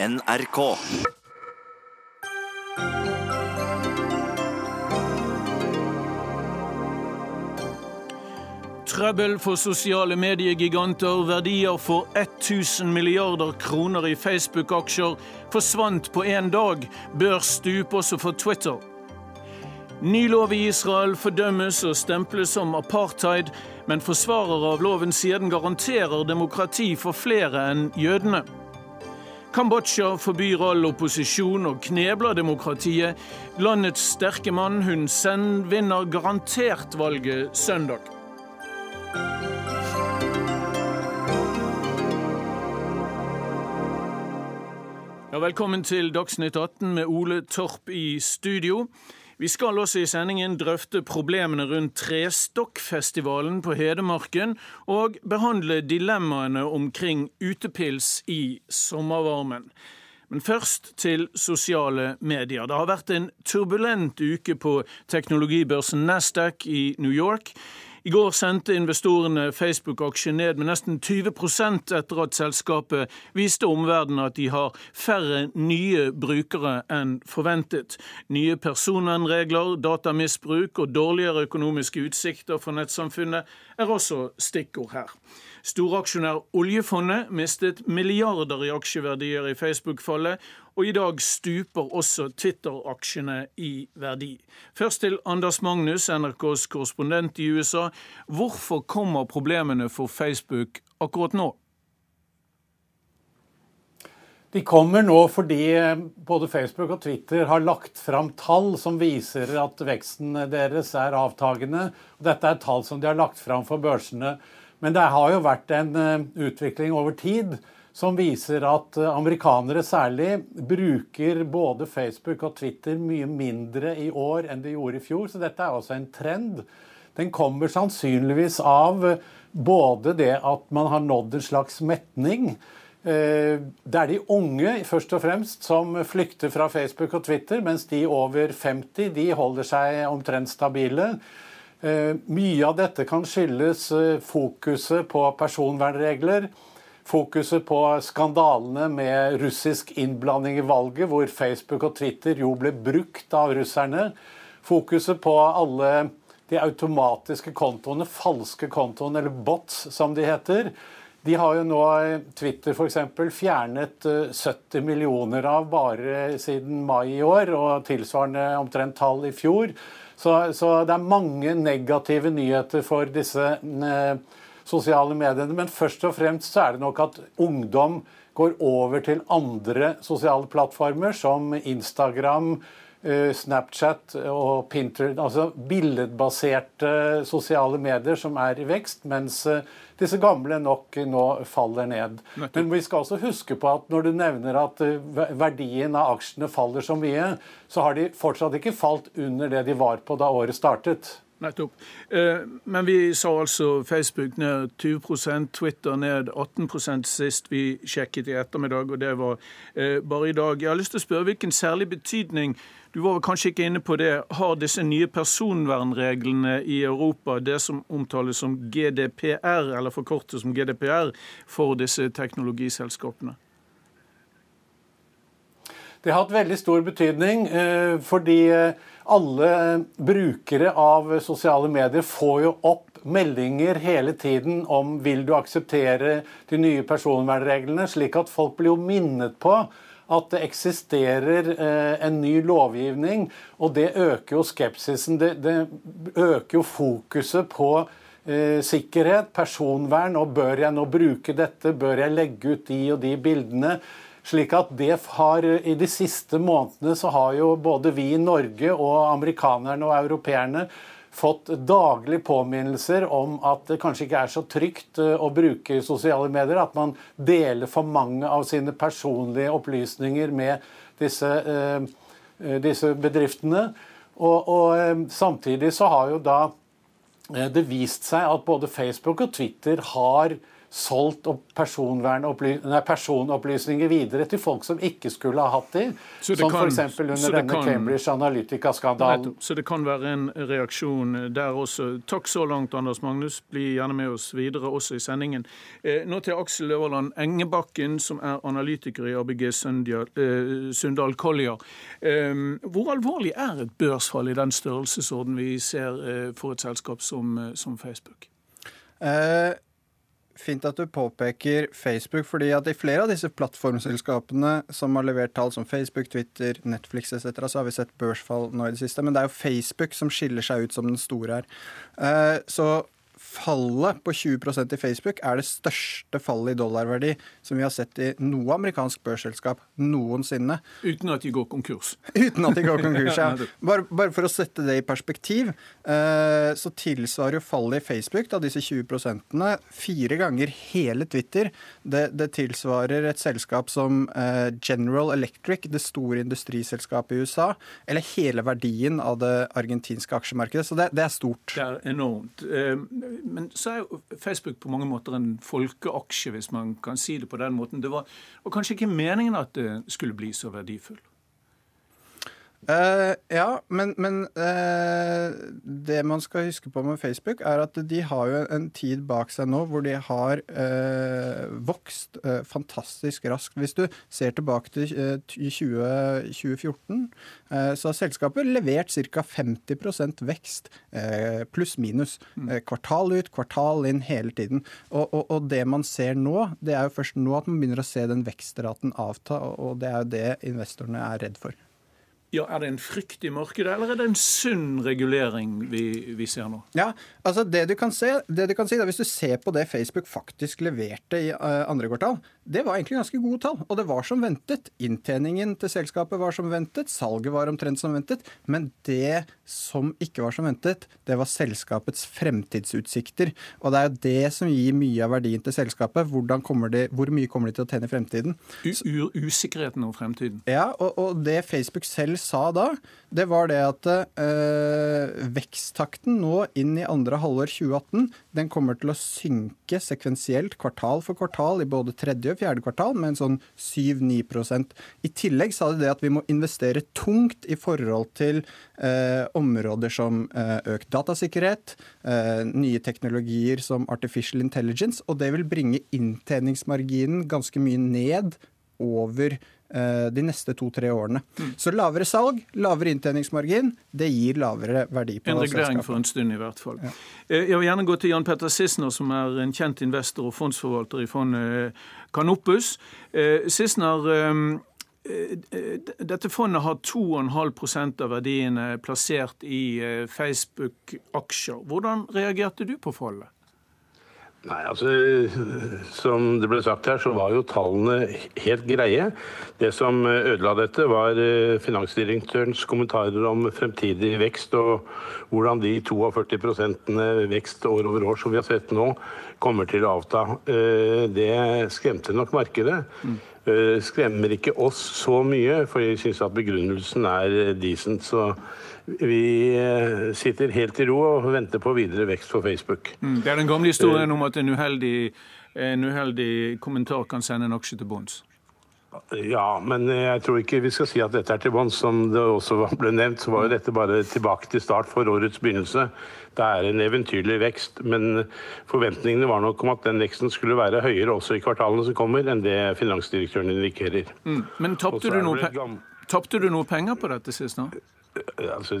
NRK. Trøbbel for sosiale mediegiganter, verdier for 1000 milliarder kroner i Facebook-aksjer forsvant på én dag. Børs stup også for Twitter. Ny lov i Israel fordømmes og stemples som apartheid, men forsvarere av loven sier den garanterer demokrati for flere enn jødene. Kambodsja forbyr all opposisjon og knebler demokratiet. Landets sterke mann Hun Sen vinner garantert valget søndag. Ja, velkommen til Dagsnytt 18 med Ole Torp i studio. Vi skal også i sendingen drøfte problemene rundt Trestokkfestivalen på Hedmarken, og behandle dilemmaene omkring utepils i sommervarmen. Men først til sosiale medier. Det har vært en turbulent uke på teknologibørsen Nasdaq i New York. I går sendte investorene Facebook-aksjen ned med nesten 20% etter at selskapet viste omverdenen at de har færre nye brukere enn forventet. Nye personvernregler, datamisbruk og dårligere økonomiske utsikter for nettsamfunnet er også stikkord her. Storaksjonær oljefondet mistet milliarder i aksjeverdier i Facebook-fallet, og i dag stuper også Twitter-aksjene i verdi. Først til Anders Magnus, NRKs korrespondent i USA. Hvorfor kommer problemene for Facebook akkurat nå? De kommer nå fordi både Facebook og Twitter har lagt fram tall som viser at veksten deres er avtagende. Dette er tall som de har lagt fram for børsene. Men det har jo vært en eh, utvikling over tid som viser at eh, amerikanere særlig bruker både Facebook og Twitter mye mindre i år enn de gjorde i fjor. Så dette er også en trend. Den kommer sannsynligvis av eh, både det at man har nådd en slags metning. Eh, det er de unge først og fremst som flykter fra Facebook og Twitter, mens de over 50 de holder seg omtrent stabile. Mye av dette kan skyldes fokuset på personvernregler fokuset på skandalene med russisk innblanding i valget, hvor Facebook og Twitter jo ble brukt av russerne. Fokuset på alle de automatiske kontoene, falske kontoene, eller bots som de heter. De har jo nå Twitter f.eks. fjernet 70 eh, millioner av bare siden mai i år, og tilsvarende omtrent tall i fjor. Så, så det er mange negative nyheter for disse eh, sosiale mediene. Men først og fremst så er det nok at ungdom går over til andre sosiale plattformer som Instagram, eh, Snapchat og Pinterest. Altså billedbaserte sosiale medier som er i vekst, mens eh, disse gamle nok nå faller ned. Men vi skal også huske på at når du nevner at eh, verdien av aksjene faller så mye, så har de fortsatt ikke falt under det de var på da året startet. Nettopp. Eh, men vi sa altså Facebook ned 20% Twitter ned 18% sist vi sjekket i ettermiddag, og det var eh, bare i dag. Jeg har lyst til å spørre hvilken særlig betydning du var kanskje ikke inne på det. Har disse nye personvernreglene i Europa, det som omtales som GDPR, eller forkortet som GDPR, for disse teknologiselskapene? Det har hatt veldig stor betydning, eh, fordi alle brukere av sosiale medier får jo opp meldinger hele tiden om vil du akseptere de nye personvernreglene, slik at folk blir jo minnet på at det eksisterer eh, en ny lovgivning. Og det øker jo skepsisen. Det, det øker jo fokuset på eh, sikkerhet, personvern, og bør jeg nå bruke dette? Bør jeg legge ut de og de bildene? Slik at det har, I de siste månedene så har jo både vi i Norge og amerikanerne og europeerne fått daglig påminnelser om at det kanskje ikke er så trygt eh, å bruke sosiale medier. At man deler for mange av sine personlige opplysninger med disse, eh, eh, disse bedriftene. Og, og, samtidig så har jo da det vist seg at både Facebook og Twitter har solgt nei, personopplysninger videre til folk som ikke skulle ha hatt de, som f.eks. under denne kan, Cambridge Analytica-skandalen. Så det kan være en reaksjon der også. Takk så langt, Anders Magnus. Bli gjerne med oss videre også i sendingen. Eh, nå til Aksel Øverland Engebakken, som er analytiker i ABG eh, Sundal Collier. Eh, hvor alvorlig er et børsfall i den størrelsesorden vi ser eh, for et selskap som, eh, som Facebook? Eh, fint at du påpeker Facebook, fordi at i flere av disse plattformselskapene som har levert tall som Facebook, Twitter, Netflix etc., så har vi sett børsfall nå i det siste. Men det er jo Facebook som skiller seg ut som den store her. Eh, så fallet på 20% i Facebook er det største fallet i dollarverdi som vi har sett i noe amerikansk børsselskap noensinne. Uten at de går konkurs. Uten at de går konkurs, ja. Bare, bare for å sette det i perspektiv, eh, så tilsvarer jo fallet i Facebook, da disse 20% fire ganger hele Twitter. Det, det tilsvarer et selskap som eh, General Electric, det store industriselskapet i USA, eller hele verdien av det argentinske aksjemarkedet. Så det, det er stort. Det er enormt. Men så er jo Facebook på mange måter en folkeaksje, hvis man kan si det på den måten. Det var, var kanskje ikke meningen at det skulle bli så verdifull? Uh, ja, men, men uh, det man skal huske på med Facebook, er at de har jo en tid bak seg nå hvor de har uh, vokst fantastisk raskt. Hvis du ser tilbake til 20, 2014, så har selskapet levert ca. 50% vekst, pluss minus. Mm. kvartal ut, kvartal inn hele tiden. Og, og, og, det man ser nå, det er jo først nå at man begynner å se den vekstraten avta, og det er jo det investorene er redd for. Ja, Er det en frykt i markedet, eller er det en sunn regulering vi, vi ser nå? Ja, altså det du kan se, det du kan si da, Hvis du ser på det Facebook faktisk leverte i uh, andre kvartal, det var egentlig ganske gode tall. Og det var som ventet. Inntjeningen til selskapet var som ventet. Salget var omtrent som ventet. Men det som ikke var som ventet, det var selskapets fremtidsutsikter. Og det er jo det som gir mye av verdien til selskapet. De, hvor mye kommer de til å tjene i fremtiden? U usikkerheten om fremtiden. Ja, og, og det Facebook selv sa da, det var det at øh, veksttakten nå inn i andre halvår 2018 den kommer til å synke sekvensielt kvartal for kvartal i både tredje og fjerde kvartal med en sånn 7-9% I tillegg sa de det at vi må investere tungt i forhold til øh, områder som øh, økt datasikkerhet, nye teknologier som artificial intelligence, og det vil bringe inntjeningsmarginen ganske mye ned over Eh, de neste to-tre årene. Mm. Så lavere salg, lavere inntjeningsmargin, det gir lavere verdi på En regulering for en stund, i hvert fall. Ja. Eh, jeg vil gjerne gå til Jan Petter Sissener, som er en kjent investor og fondsforvalter i fondet Canopus. Eh, Sissener, dette fondet har 2,5% av verdiene plassert i Facebook-aksjer. Hvordan reagerte du på fallet? Nei, altså Som det ble sagt her, så var jo tallene helt greie. Det som ødela dette, var eh, finansdirektørens kommentarer om fremtidig vekst og hvordan de 42% vekst år over år som vi har sett nå, kommer til å avta. Eh, det skremte nok markedet. Mm. Skremmer ikke oss så mye, for jeg syns at begrunnelsen er decent. så vi eh, sitter helt i ro og venter på videre vekst for Facebook. Mm, det er den gamle historien om at en uheldig, en uheldig kommentar kan sende en aksje til bunns? Ja, men jeg tror ikke vi skal si at dette er til bunns. Som det også ble nevnt, så var jo dette bare tilbake til start for årets begynnelse. Det er en eventyrlig vekst, men forventningene var nok om at den veksten skulle være høyere også i kvartalene som kommer, enn det finansdirektøren indikerer. Mm. Men tapte du, du, noe penger på dette sist nå? Altså,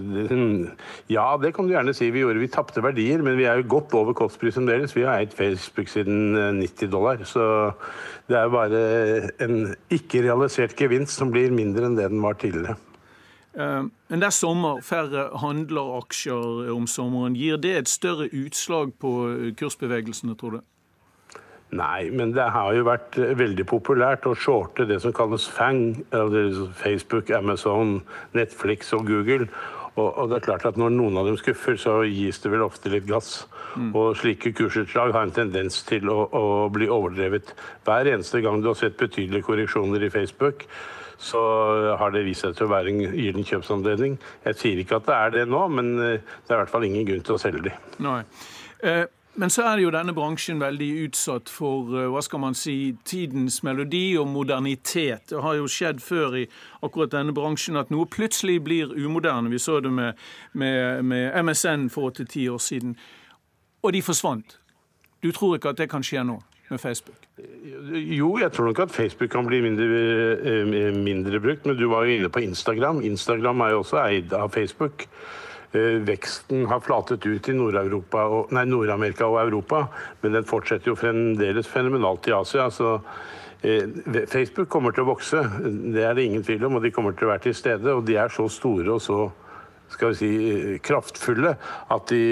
ja, det kan du gjerne si vi gjorde. Vi tapte verdier, men vi er jo godt over kostprisen deres. Vi har eid Facebook siden 90 eh, dollar. Så det er jo bare en ikke-realisert gevinst som blir mindre enn det den var tidligere. Eh, men det er sommer, færre handler aksjer om sommeren. Gir det et større utslag på kursbevegelsene, tror du? Nei, men det har jo vært eh, veldig populært å shorte det som kalles FANG. Facebook, Amazon, Netflix og Google. Og, og, det er klart at når noen av dem skuffer, så gis det vel ofte litt gass. Mm. Og slike kursutslag har en tendens til å, å, bli overdrevet. Hver eneste gang du har sett betydelige korreksjoner i Facebook, så har det vist seg til å være en gyllen kjøpsanledning. Jeg sier ikke at det er det nå, men eh, det er i hvert fall ingen grunn til å selge de. Nei. Eh, Men så er jo denne bransjen veldig utsatt for eh, hva skal man si, tidens melodi og modernitet. Det har jo skjedd før i akkurat denne bransjen at noe plutselig blir umoderne. Vi så det med, med, med MSN for åtte-ti år siden. Og de forsvant. Du tror ikke at det kan skje nå med Facebook? Jo, jeg tror nok at Facebook kan bli mindre, eh, mindre brukt, men du var jo inne på Instagram. Instagram er jo også eid av Facebook. Eh, veksten har flatet ut i Nord-Amerika og, Nord og Europa, men den fortsetter jo fremdeles fenomenalt i Asia. så eh, Facebook kommer til å vokse, det er det ingen tvil om, og de kommer til å være til stede. Og de er så store og så skal vi si, kraftfulle at de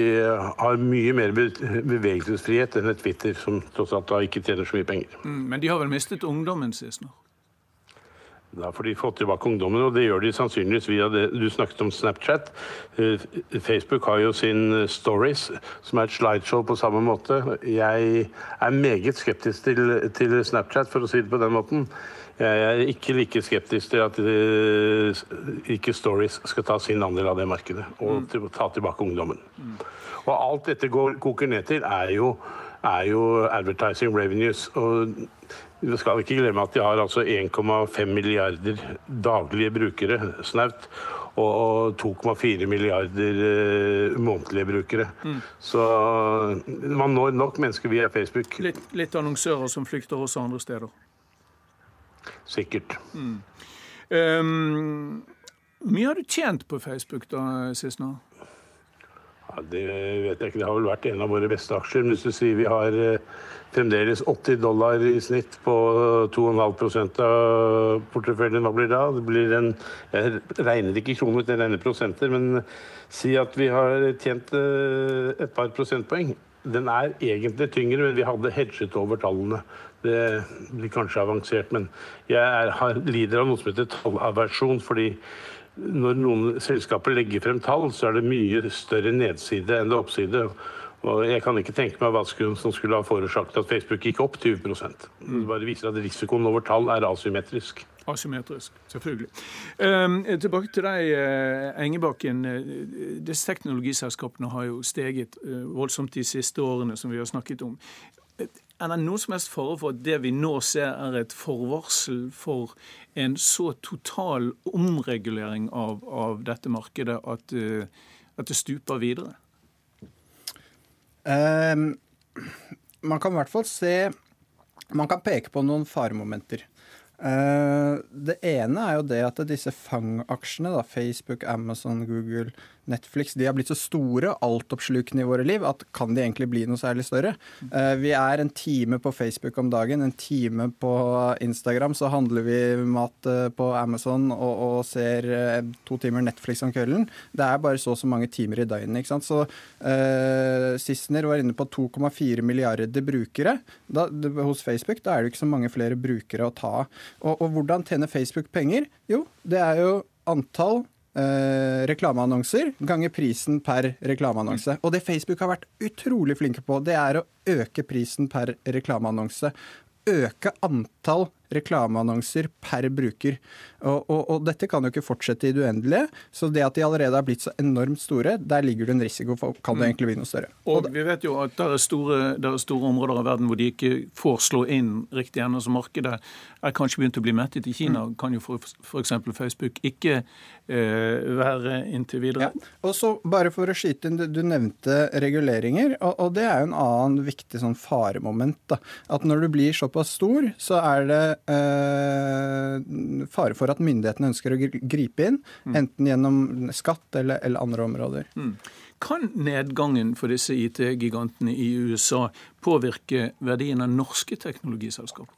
har mye mer bevegelsesfrihet enn et Twitter, som tross alt da ikke tjener så mye penger. Mm, men de har vel mistet ungdommen sin nå? Da får de fått tilbake ungdommen, og det gjør de sannsynligvis via det du snakket om Snapchat. Eh, Facebook har jo sin Stories, som er et slideshow på samme måte. Jeg er meget skeptisk til, til Snapchat, for å si det på den måten. Jeg er ikke like skeptisk til at uh, ikke Stories skal ta sin andel av det markedet og mm. til, ta tilbake ungdommen. Mm. Og alt dette går, koker ned til, er jo, er jo advertising revenues. Og vi skal ikke glemme at de har altså 1,5 milliarder daglige brukere snaut. Og 2,4 milliarder uh, månedlige brukere. Mm. Så man når nok mennesker via Facebook. Litt, litt annonsører som flykter også andre steder? Sikkert. Mm. Um, mye har du tjent på Facebook da Sisna? Det vet jeg ikke. Det har vel vært en av våre beste aksjer. Men hvis du sier vi har eh, fremdeles 80 dollar i snitt på 2,5 av porteføljen, hva blir det da? Det blir jeg regner ikke kroner, jeg regner prosenter. Men si at vi har tjent eh, et par prosentpoeng. Den er egentlig tyngre, men vi hadde hedget over tallene. Det blir kanskje avansert, men jeg er, lider av noe som heter tallaversjon. fordi når noen selskaper legger frem tall, så er det mye større nedside enn det oppside. Og jeg kan ikke tenke meg hva som skulle ha forårsaket at Facebook gikk opp 20% Det bare viser at risikoen over tall er asymmetrisk. Asymmetrisk, selvfølgelig. Eh, tilbake til deg, eh, Engebakken. Disse teknologiselskapene har jo steget uh, voldsomt de siste årene, som vi har snakket om. Er det noen som helst fare for at det vi nå ser, er et forvarsel for en så total omregulering av, av dette markedet at, uh, at, det stuper videre? Um, man kan i hvert fall se Man kan peke på noen faremomenter. Uh, det ene er jo det at disse fangaksjene, Facebook, Amazon, Google, Netflix de har blitt så store, altoppslukende i våre liv, at kan de egentlig bli noe særlig større? Uh, vi er en time på Facebook om dagen, en time på Instagram, så handler vi mat uh, på Amazon og, og ser uh, to timer Netflix om kvelden. Det er bare så og så mange timer i døgnet. ikke sant? Så Sissener var inne på 2,4 milliarder brukere da, hos Facebook. Da er det ikke så mange flere brukere å ta av. Og, og hvordan tjener Facebook penger? Jo, det er jo antall eh, reklameannonser ganger prisen per reklameannonse. Og det Facebook har vært utrolig flinke på, det er å øke prisen per reklameannonse. Øke antall reklameannonser per bruker. Og, og, og, dette kan jo ikke fortsette i det uendelige. Så det at de allerede er blitt så enormt store, der ligger det en risiko for kan det mm. egentlig bli noe større. Og, vi vet jo at det er, store, det er store områder av verden hvor de ikke får slå inn riktig ennå. Så markedet er kanskje begynt å bli mettet. I Kina mm. kan jo f.eks. Facebook ikke eh, være inntil videre. Ja. Og så bare for å skyte inn, du nevnte reguleringer, og, og det er jo en annen viktig sånn faremoment. da, At når du blir såpass stor, så er det eh, fare for at myndighetene ønsker å gripe inn, mm. enten gjennom skatt eller, eller andre områder. Mm. Kan nedgangen for disse IT-gigantene i USA påvirke verdien av norske teknologiselskaper?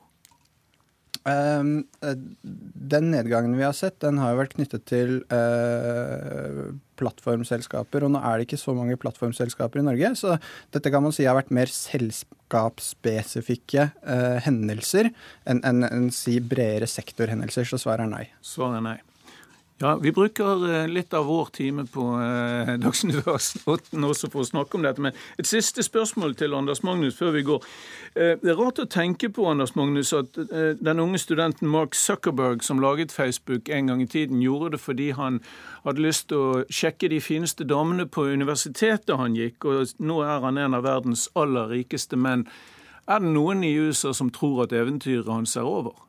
Ehm, eh, den nedgangen vi har sett, den har jo vært knyttet til uh, plattformselskaper. Og nå er det ikke så mange plattformselskaper i Norge, så dette kan man si har vært mer selskapsspesifikke uh, hendelser enn en, en, si bredere sektorhendelser. Så svaret er nei. Svaret er nei. Ja, Vi bruker eh, litt av vår time på eh, Dagsnytt 18 også for å snakke om dette. Men et siste spørsmål til Anders Magnus før vi går. Eh, det er rart å tenke på Anders Magnus, at den unge studenten Mark Zuckerberg som laget Facebook en gang i tiden, gjorde det fordi han hadde lyst til å sjekke de fineste damene på universitetet han gikk, og nå er han en av verdens aller rikeste menn. Er det noen i USA som tror at eventyret hans er over?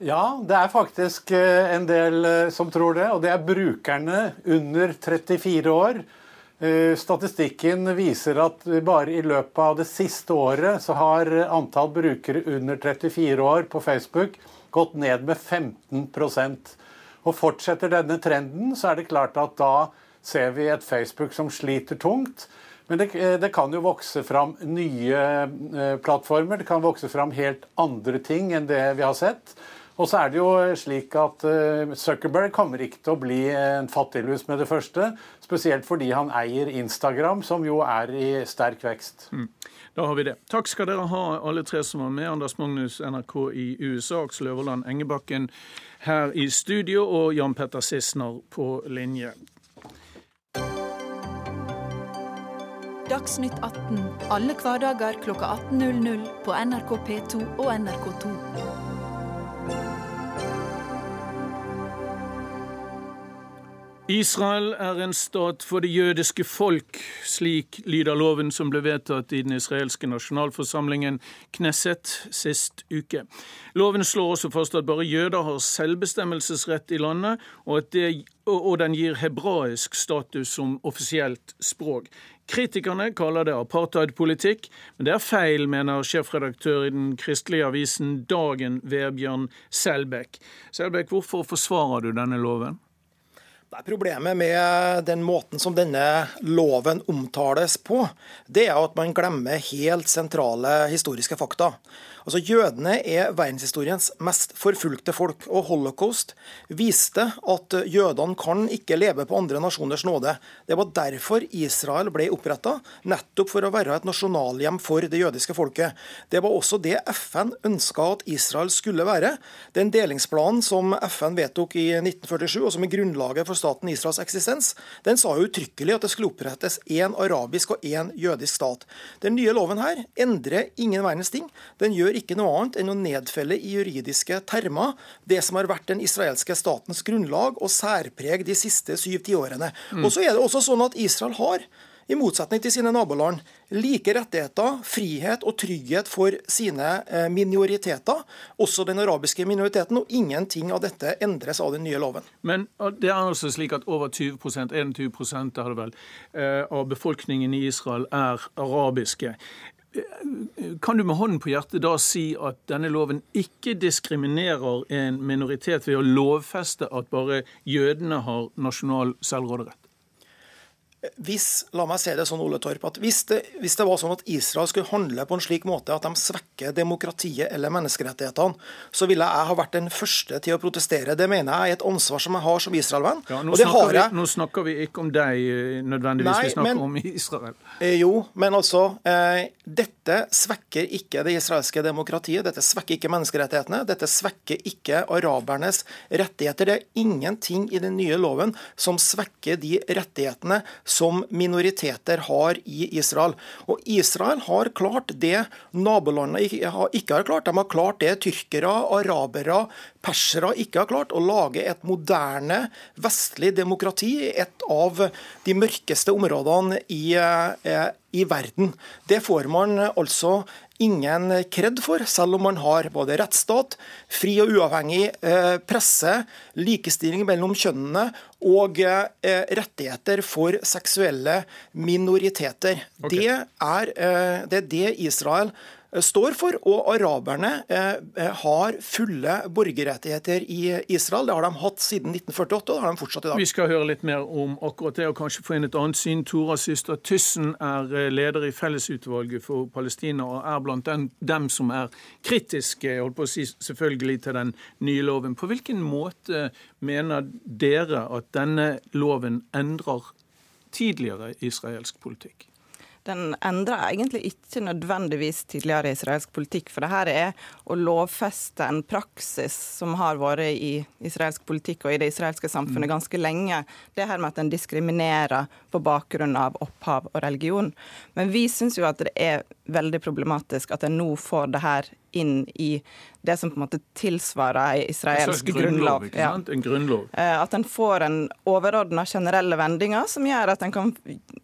Ja, det er faktisk eh, en del eh, som tror det. Og det er brukerne under 34 år. Eh, statistikken viser at bare i løpet av det siste året så har antall brukere under 34 år på Facebook gått ned med 15% Og Fortsetter denne trenden, så er det klart at da ser vi et Facebook som sliter tungt. Men det, det, kan jo vokse fram nye plattformer. Det kan vokse fram helt andre ting enn det vi har sett. Og så er det jo slik at eh, Zuckerberg kommer ikke til å bli en fattiglus med det første. Spesielt fordi han eier Instagram, som jo er i sterk vekst. Mm. Da har vi det. Takk skal dere ha, alle tre som var med. Anders Magnus, NRK i USA, Aksel Øverland Engebakken her i studio, og Jan Petter Sissener på linje. Dagsnytt 18 alle hverdager kl 18.00 på NRK P2 og NRK2. Israel er en stat for det jødiske folk, slik lyder loven som ble vedtatt i den israelske nasjonalforsamlingen Knesset sist uke. Loven slår også fast at bare jøder har selvbestemmelsesrett i landet, og, det, og den gir hebraisk status som offisielt språk. Kritikerne kaller det apartheidpolitikk, men det er feil, mener sjefredaktør i den kristelige avisen Dagen, Vebjørn Selbekk. Selbekk, hvorfor forsvarer du denne loven? Problemet med den måten som denne loven omtales på, det er at man glemmer helt sentrale historiske fakta. Altså, Jødene er verdenshistoriens mest forfulgte folk, og holocaust viste at jødene kan ikke leve på andre nasjoners nåde. Det var derfor Israel ble oppretta, nettopp for å være et nasjonalhjem for det jødiske folket. Det var også det FN ønska at Israel skulle være. Den delingsplanen som FN vedtok i 1947, og som er grunnlaget for staten Israels eksistens, den sa jo uttrykkelig at det skulle opprettes én arabisk og én jødisk stat. Den nye loven her endrer ingen verdens ting. Den gjør ikke noe annet enn å nedfelle i juridiske termer det som har vært den israelske statens grunnlag og særpreg de siste syv tiårene. Mm. Og så er det også sånn at Israel har i motsetning til sine naboland, like rettigheter, frihet og trygghet for sine eh, minoriteter, også den arabiske minoriteten, og ingenting av dette endres av den nye loven. Men det er altså slik at over 20% 21 er det vel, eh, av befolkningen i Israel er arabiske. Kan du med hånden på hjertet da si at denne loven ikke diskriminerer en minoritet ved å lovfeste at bare jødene har nasjonal selvråderett? Hvis la meg se det sånn, Ole Torp, at hvis det, hvis det, var sånn at Israel skulle handle på en slik måte at de svekker demokratiet eller menneskerettighetene, så ville jeg ha vært den første til å protestere. Det mener jeg er et ansvar som jeg har som Israel-venn. Ja, nå, nå snakker vi ikke om deg eh, nødvendigvis, Nei, vi snakker men, om Israel. Eh, jo, men altså eh, Dette svekker ikke det israelske demokratiet. Dette svekker ikke menneskerettighetene. Dette svekker ikke arabernes rettigheter. Det er ingenting i den nye loven som svekker de rettighetene som minoriteter har i Israel. Og Israel har klart det nabolandene ikke har klart. De har klart det tyrkere, arabere, persere ikke har klart. Å lage et moderne vestlig demokrati i et av de mørkeste områdene i, eh, i verden. Det får man altså ingen kred for, selv om man har både rettsstat, fri og uavhengig eh, presse, likestilling mellom kjønnene og eh, rettigheter for seksuelle minoriteter. Okay. Det, er, det er det Israel står for. Og araberne eh, eh, har fulle borgerrettigheter i Israel. Det har de hatt siden 1948, og det har de fortsatt i dag. Vi skal høre litt mer om akkurat det, og kanskje få inn et annet syn. Tora Syster Tyssen er leder i Fellesutvalget for Palestina, og er blant dem, dem som er kritiske holdt på å si, selvfølgelig til den nye loven. På hvilken måte mener dere at denne loven endrer tidligere israelsk politikk? Den endrer egentlig ikke nødvendigvis tidligere israelsk politikk. For det her er å lovfeste en praksis som har vært i israelsk politikk og i det israelske samfunnet mm. ganske lenge. Det her med at en diskriminerer på bakgrunn av opphav og religion. Men vi syns jo at det er veldig problematisk at en nå får det her inn i det som på en måte tilsvarer ei israelsk grunnlov. Ja. En grunnlov. Eh, at en får en overordna generelle vendinger som gjør at en kan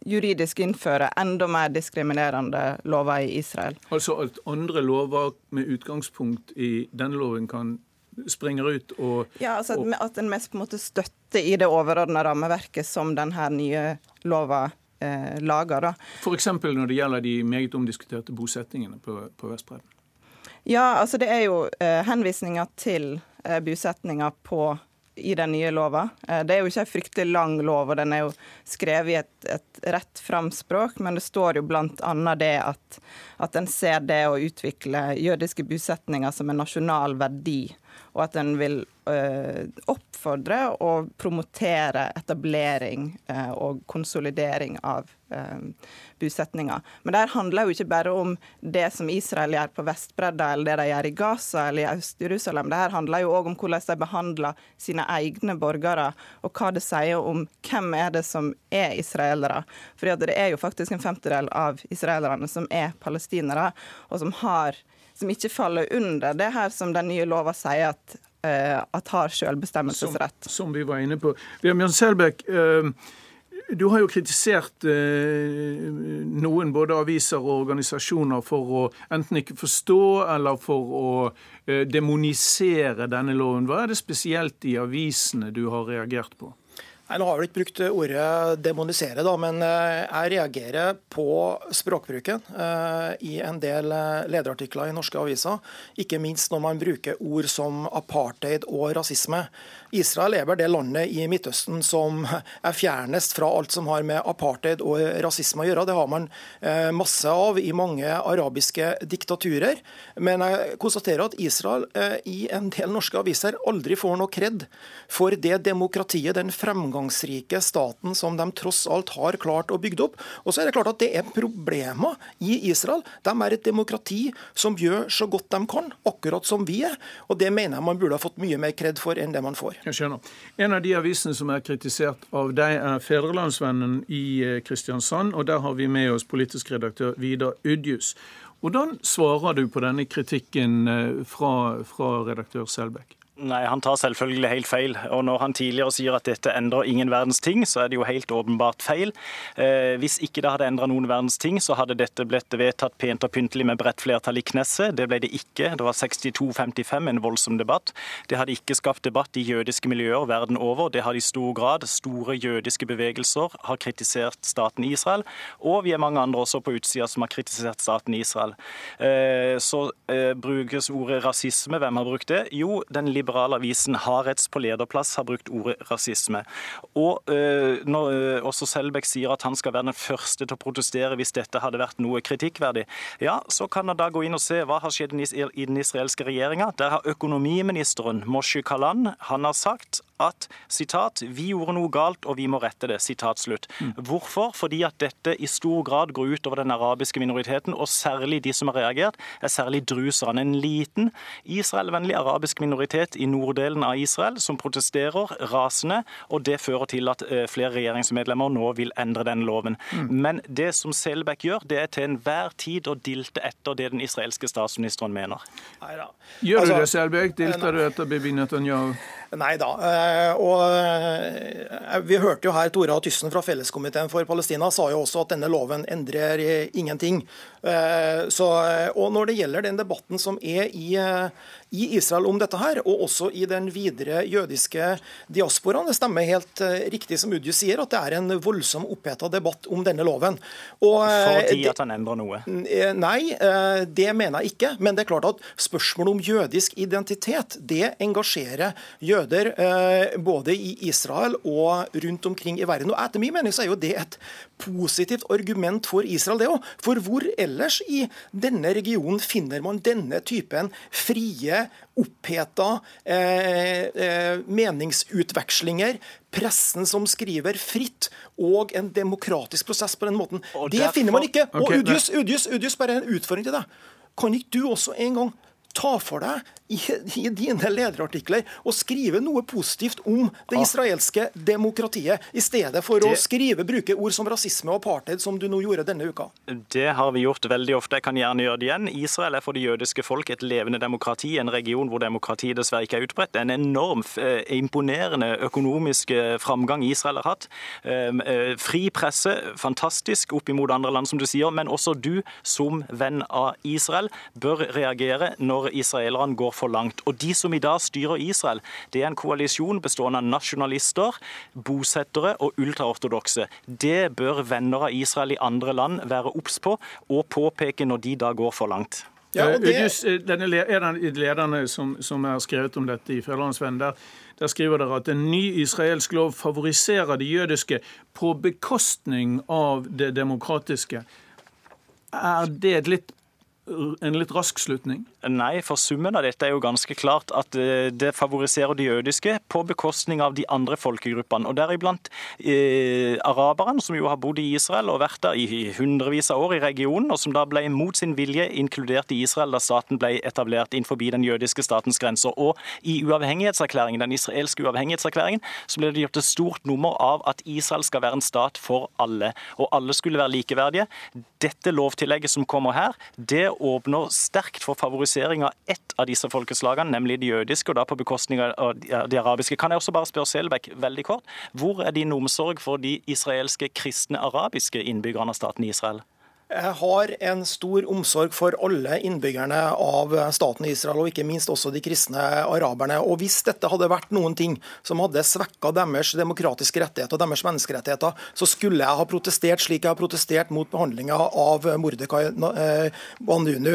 juridisk innføre enda mer diskriminerende lover i Israel. Altså at andre lover med utgangspunkt i denne loven kan springer ut og Ja, altså at, at en mest på en måte støtter i det overordna rammeverket som denne nye lova eh, lager. F.eks. når det gjelder de meget omdiskuterte bosettingene på, på Vestbredden? Ja, altså det er jo eh, henvisninger til eh, bosetninger på i den nye lova. Eh, det er jo ikke en fryktelig lang lov, og den er jo skrevet i et, et rett fram språk, men det står jo bl.a. det at, at en ser det å utvikle jødiske bosetninger som en nasjonal verdi og at en vil øh, oppfordre og promotere etablering øh, og konsolidering av bosetninger. Men det handler jo ikke bare om det som Israel gjør på Vestbredda, eller det de gjør i Gaza eller i Øst-Jerusalem. Det handler jo òg om hvordan de behandler sine egne borgere, og hva det sier om hvem er det som er israelere. For det er jo faktisk en femtedel av israelerne som er palestinere, og som har som ikke faller under det her som den nye lova sier at, uh, at har selvbestemmelsesrett. Som, som, vi var inne på. Bjørn Selbekk, uh, du har jo kritisert eh, noen både aviser og organisasjoner for å enten ikke forstå eller for å demonisere denne loven. Hva er det spesielt i avisene du har reagert på? Nei, Nå har vel ikke brukt ordet demonisere, da, men eh, jeg reagerer på språkbruken eh, i en del eh, lederartikler i norske aviser. Ikke minst når man bruker ord som apartheid og rasisme. Israel er vel det landet i Midtøsten som er fjernest fra alt som har med apartheid og rasisme å gjøre. Det har man masse av i mange arabiske diktaturer. Men jeg konstaterer at Israel i en del norske aviser aldri får noe kred for det demokratiet, den fremgangen framgangsrike staten som de tross alt har klart å bygge opp. Og så er det klart at det er problemer i Israel. De er et demokrati som gjør så godt de kan, akkurat som vi er. Og det mener jeg man burde ha fått mye mer kred for enn det man får. Jeg skjønner. En av de avisene som er kritisert av deg, er Fedrelandsvennen i eh, Kristiansand. Og der har vi med oss politisk redaktør Vidar Udjus. Hvordan svarer du på denne kritikken eh, fra, fra redaktør Selbekk? Nei, Han tar selvfølgelig helt feil. Og Når han tidligere sier at dette endrer ingen verdens ting, så er det jo helt åpenbart feil. Eh, hvis ikke det hadde endra noen verdens ting, så hadde dette blitt vedtatt pent og pyntelig med bredt flertall i Knesset. Det ble det ikke. Det var 62-55, en voldsom debatt. Det hadde ikke skapt debatt i jødiske miljøer verden over. Det hadde i stor grad store jødiske bevegelser har kritisert staten Israel. Og vi er mange andre også på utsida som har kritisert staten Israel. Eh, så eh, brukes ordet rasisme. Hvem har brukt det? Jo, den liberale avisen Harets på lederplass har brukt ordet rasisme. Og uh, når uh, også Selbekk sier at han skal være den første til å protestere hvis dette hadde vært noe kritikkverdig, ja, så kan han da gå inn og se hva har skjedd i den israelske regjeringa. Der har økonomiministeren Moshe Kalan han har sagt at citat, vi gjorde noe galt og vi må rette det. Citat slutt. Mm. Hvorfor? Fordi at dette i stor grad går ut over den arabiske minoriteten, og særlig de som har reagert, er særlig druserne. En liten israelvennlig arabisk minoritet i norddelen av Israel som protesterer rasende, og det fører til at eh, flere regjeringsmedlemmer nå vil endre den loven. Mm. Men det som Selbekk gjør, det er til enhver tid å dilte etter det den israelske statsministeren mener. Neida. Gjør du altså, det, Selbekk? Dilter du etter Bibi Netanyahu? Nei da. Eh, og eh, Vi hørte jo her Tora Tyssen fra Felleskomiteen for Palestina sa jo også at denne loven endrer ingenting. Så, og Når det gjelder den debatten som er i, i Israel om dette her, og også i den videre jødiske diasporaen. Det stemmer helt riktig som Udju sier, at det er en voldsom oppheta debatt om denne loven. Og, Fordi at han endrer noe? Nei, det mener jeg ikke. Men det er klart at spørsmålet om jødisk identitet det engasjerer jøder både i Israel og rundt omkring i verden. Og Etter min mening så er jo det et positivt argument for Israel, det òg. For hvor ellers i denne regionen finner man denne typen frie oppheta eh, eh, meningsutvekslinger, pressen som skriver fritt, og en demokratisk prosess på den måten. Og det finner man ikke. Og Udius, Udius, Udius, bare en utfordring til deg. Kan ikke du også en gang ta for deg i, i dine lederartikler å skrive noe positivt om det israelske demokratiet, i stedet for å skrive, bruke ord som rasisme og apartheid, som du nå gjorde denne uka? Det har vi gjort veldig ofte. Jeg kan gjerne gjøre det igjen. Israel er for det jødiske folk et levende demokrati, en region hvor demokrati dessverre ikke er utbredt. Det en enorm, eh, imponerende økonomisk eh, framgang Israel har hatt. Eh, eh, Fri presse, fantastisk opp imot andre land, som du sier, men også du som venn av Israel bør reagere når israelerne går for langt. Og de som i dag styrer Israel, det er en koalisjon bestående av nasjonalister, bosettere og ultraortodokse. Det bør venner av Israel i andre land være obs på og påpeke når de da går for langt. Ja, og det- Eh, eh, denne lederne som, som har skrevet om dette i Fedrelandsvennen, der, der skriver dere at en ny israelsk lov favoriserer det jødiske på bekostning av det demokratiske. Er det et litt, en litt rask slutning? Nei, for summen av dette er jo ganske klart at eh, det favoriserer de jødiske på bekostning av de andre folkegruppene. Og deriblant eh, araberne, som jo har bodd i Israel og vært der i hundrevis av år i regionen, og som da ble mot sin vilje inkludert i Israel da staten ble etablert innenfor den jødiske statens grenser. Og i uavhengighetserklæringen, den israelske uavhengighetserklæringen så ble det gjort et stort nummer av at Israel skal være en stat for alle, og alle skulle være likeverdige. Dette lovtillegget som kommer her, det åpner sterkt for favorisering av ett av disse folkeslagene, nemlig de jødiske, og da på bekostning av de arabiske. Kan jeg også bare spørre Selbekk veldig kort, hvor er din omsorg for de israelske kristne arabiske innbyggerne av staten Israel? Jeg har en stor omsorg for alle innbyggerne av staten Israel, og ikke minst også de kristne araberne. Og Hvis dette hadde vært noen ting som hadde svekka deres demokratiske rettigheter og deres menneskerettigheter, så skulle jeg ha protestert slik jeg har protestert mot behandlinga av Mordekai Banunu.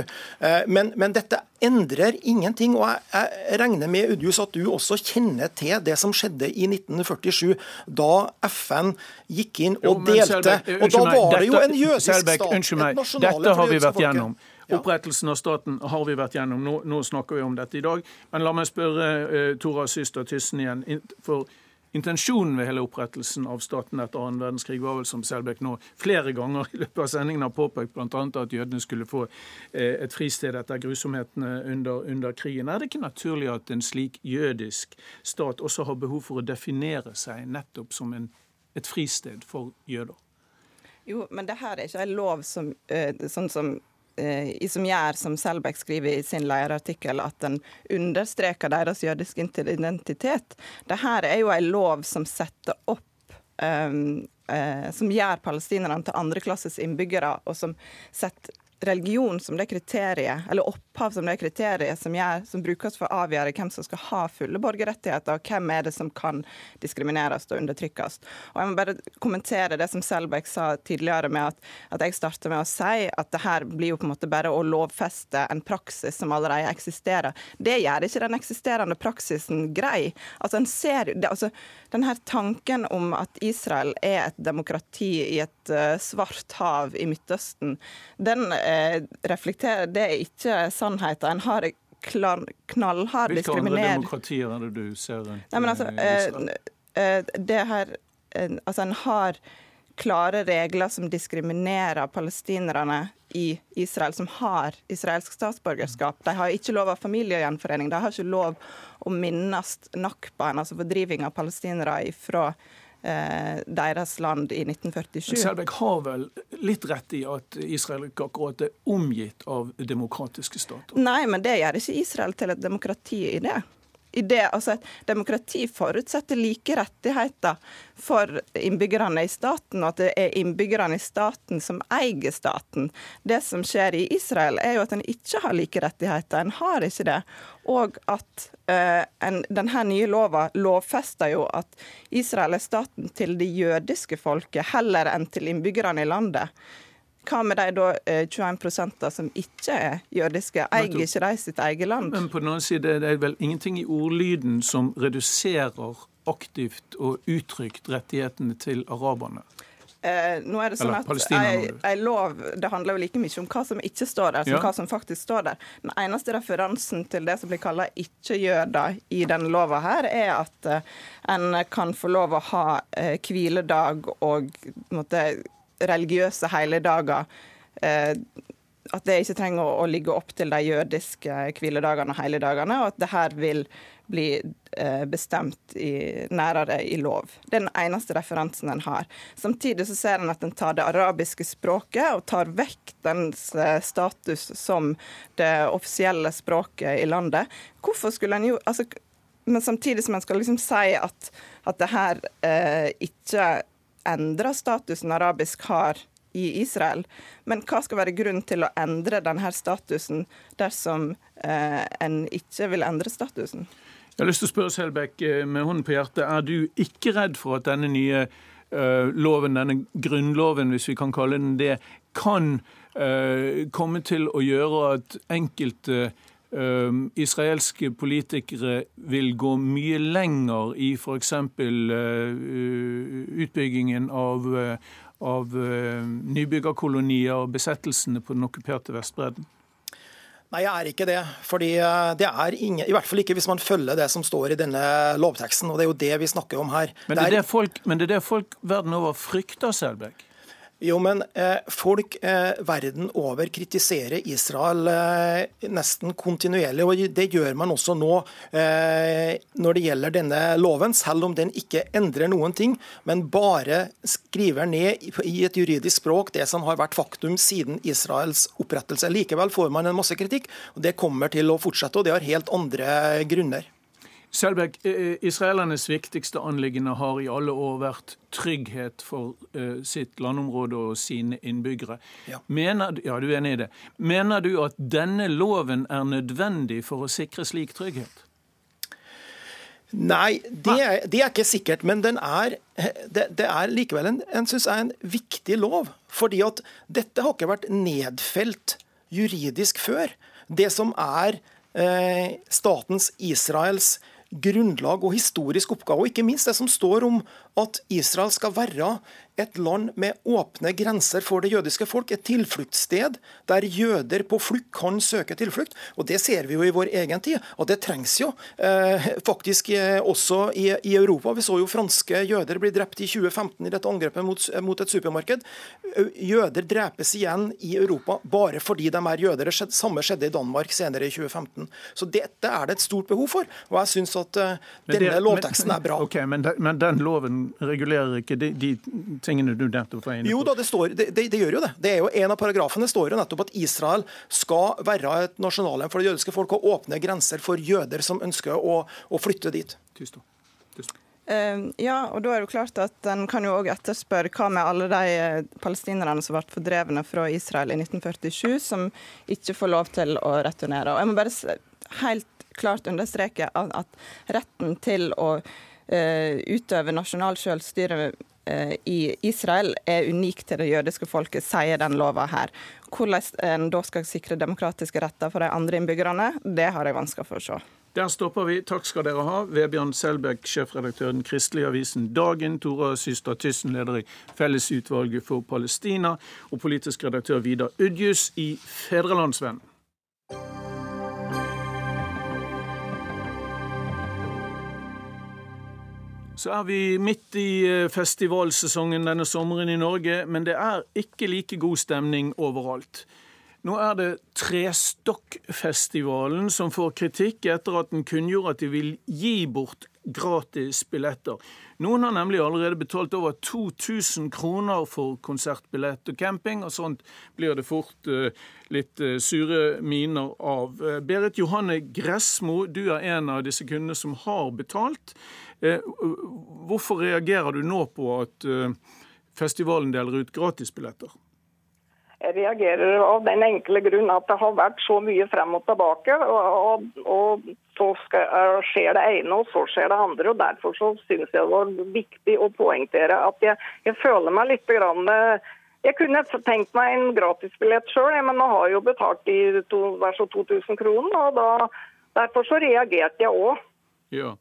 Men, men dette endrer ingenting. og Jeg, regner med Udius, at du også kjenner til det som skjedde i 1947, da FN gikk inn og jo, delte. Selbekk, og da var det jo en jødisk stat. Unnskyld meg, dette har vi vært gjennom. Opprettelsen av staten har vi vært gjennom. Nå, nå snakker vi om dette i dag. Men la meg spørre uh, Tora Syster Tyssen igjen. For intensjonen ved hele opprettelsen av staten etter annen verdenskrig var vel, som Selbekk nå flere ganger i løpet av sendingen har påpekt, bl.a. at jødene skulle få eh, et fristed etter grusomhetene under, under krigen. Er det ikke naturlig at en slik jødisk stat også har behov for å definere seg nettopp som en, et fristed for jøder? Jo, men det her er ikke en lov som, eh, sånn som som gjør, som Selbekk skriver i sin lederartikkel, at den understreker deres jødiske identitet. Dette er jo en lov som setter opp um, eh, Som gjør palestinerne til andreklasses innbyggere, og som setter religion som det kriteriet, eller opphav som det kriteriet som, gjør, som brukes for å avgjøre hvem som skal ha fulle borgerrettigheter, og hvem er det som kan diskrimineres og undertrykkes. Og Jeg må bare kommentere det som Selbekk sa tidligere, med at, at jeg starter med å si at det her blir jo på en måte bare å lovfeste en praksis som allerede eksisterer. Det gjør ikke den eksisterende praksisen grei. Altså, en ser, det, altså, den her tanken om at Israel er et demokrati i et uh, svart hav i Midtøsten, den uh, reflekterer Det er ikke sannheten. En har klar, knallhard Hvilke andre demokratier er det du ser Nei, men altså, eh, eh, eh, det her eh, Altså, en har klare regler som diskriminerer palestinerne i Israel, som har israelsk statsborgerskap. De har ikke lov av familiegjenforening. De har ikke lov å minnes nakbaen, altså fordriving av palestinere fra eh, deres land i 1947. Selbekk har vel litt rett i at Israel ikke akkurat er omgitt av demokratiske stater? Nei, men det gjør ikke Israel til et demokrati i det. I det altså Et demokrati forutsetter like rettigheter for innbyggerne i staten, og at det er innbyggerne i staten som eier staten. Det som skjer i Israel, er jo at en ikke har like rettigheter. En har ikke det. Og at uh, en, denne nye lova lovfester jo at Israel er staten til det jødiske folket, heller enn til innbyggerne i landet. Hva med de da eh, 21% som ikke er jødiske? Eier ikke de sitt eget land? Men på den annen side det er vel ingenting i ordlyden som reduserer aktivt og uttrykt rettighetene til araberne? Eh, nå er det sånn Eller at ei, ei lov det handler jo like mye om hva som ikke står der, som Ja. hva som faktisk står der. Den eneste referansen til det som blir kalla ikke-jøder i denne lova her, er at eh, en kan få lov å ha eh, hviledag og måte, religiøse helligdager. Eh, at det ikke trenger å, ligge opp til de jødiske hviledagene og helligdagene, og at det her vil bli eh, bestemt i, nærere i lov. Det er den eneste referansen en har. Samtidig så ser en at en tar det arabiske språket og tar vekk dens eh, status som det offisielle språket i landet. Hvorfor skulle en jo altså, Men samtidig som en skal liksom si at, at det her eh, ikke endrer statusen arabisk har i Israel. Men hva skal være grunnen til å endre denne statusen dersom eh, en ikke vil endre statusen? Jeg har lyst til å spørre Selbekk eh, med hånden på hjertet. Er du ikke redd for at denne nye eh, loven, denne grunnloven, hvis vi kan kalle den det, kan eh, komme til å gjøre at enkelte eh, israelske politikere vil gå mye lenger i f.eks. Uh, utbyggingen av, eh, av uh, nybyggerkolonier og besettelsene på den okkuperte Vestbredden? Nei, jeg er ikke det. Fordi det er ingen, I hvert fall ikke hvis man følger det som står i denne lovteksten. og Det er jo det vi snakker om her. Men det er det folk, men det, er det folk verden over frykter, Selbekk? Jo, men eh, folk eh, verden over kritiserer Israel eh, nesten kontinuerlig. og Det gjør man også nå eh, når det gjelder denne loven, selv om den ikke endrer noen ting, men bare skriver ned i, et juridisk språk det som har vært faktum siden Israels opprettelse. Likevel får man en masse kritikk, og det kommer til å fortsette, og det har helt andre grunner. Selbekk, eh, israelernes viktigste anliggende har i alle år vært trygghet for eh, sitt landområde og sine innbyggere. Ja. Mener, ja, du er enig i det. Mener du at denne loven er nødvendig for å sikre slik trygghet? Nei, det er, det er ikke sikkert. Men den er, det, det er likevel en, en, synes jeg, en viktig lov. Fordi at dette har ikke vært nedfelt juridisk før. Det som er eh, statens Israels grunnlag og historisk oppgave, og ikke minst det som står om at Israel skal være et land med åpne grenser for det jødiske folk, et tilfluktssted der jøder på flukt kan søke tilflukt. Og Det ser vi jo i vår egen tid, og det trengs jo eh, faktisk eh, også i, i, Europa. Vi så jo franske jøder bli drept i 2015 i dette angrepet mot, mot et supermarked. Jøder drepes igjen i Europa bare fordi de er jøder. Det samme skjedde i Danmark senere i 2015. Så dette er det et stort behov for, og jeg synes at eh, denne det, lovteksten men, er bra. Ok, men, de, men den loven regulerer ikke de, de tingene du nettopp var inne på? Jo da, det, står, det, det, det, gjør jo det. Det er jo En av paragrafene står jo nettopp at Israel skal være et nasjonalhjem for det jødiske folk og åpne grenser for jøder som ønsker å, å flytte dit. Tusen. Tusen. Uh, ja, og da er det jo klart at En kan jo også etterspørre hva med alle de uh, palestinerne som ble fordrevne fra Israel i 1947, som ikke får lov til å returnere. Og Jeg må bare helt klart understreke at, retten til å uh, utøve nasjonal selvstyre i Israel er unik til det jødiske folket, sier den lova her. Hvordan en da skal sikre demokratiske retter for de andre innbyggerne, det har jeg vansker for å se. Der stopper vi. Takk skal dere ha. Vebjørn Selbekk, sjefredaktør i den kristelige avisen Dagen. Tora Syster Tyssen, leder i Fellesutvalget for Palestina. Og politisk redaktør Vidar Udjus i Fedrelandsvennen. Så er vi midt i festivalsesongen denne sommeren i Norge, men det er ikke like god stemning overalt. Nå er det Trestokkfestivalen som får kritikk etter at den kunngjorde at de vil gi bort gratis billetter. Noen har nemlig allerede betalt over 2000 kroner for konsertbillett og camping, og sånt blir det fort uh, litt uh, sure miner av. Berit Johanne Gressmo, du er en av disse kundene som har betalt. Hvorfor reagerer du nå på at festivalen deler ut gratisbilletter? Jeg reagerer av den enkle grunn at det har vært så mye frem og tilbake. Og, og, og så skal, skjer det ene, og så skjer det andre. og Derfor så syns jeg det var viktig å poengtere at jeg, jeg føler meg litt grann, Jeg kunne tenkt meg en gratisbillett sjøl, men nå har jeg jo betalt i to, 2000 kroner. og da, Derfor så reagerte jeg òg. Ja.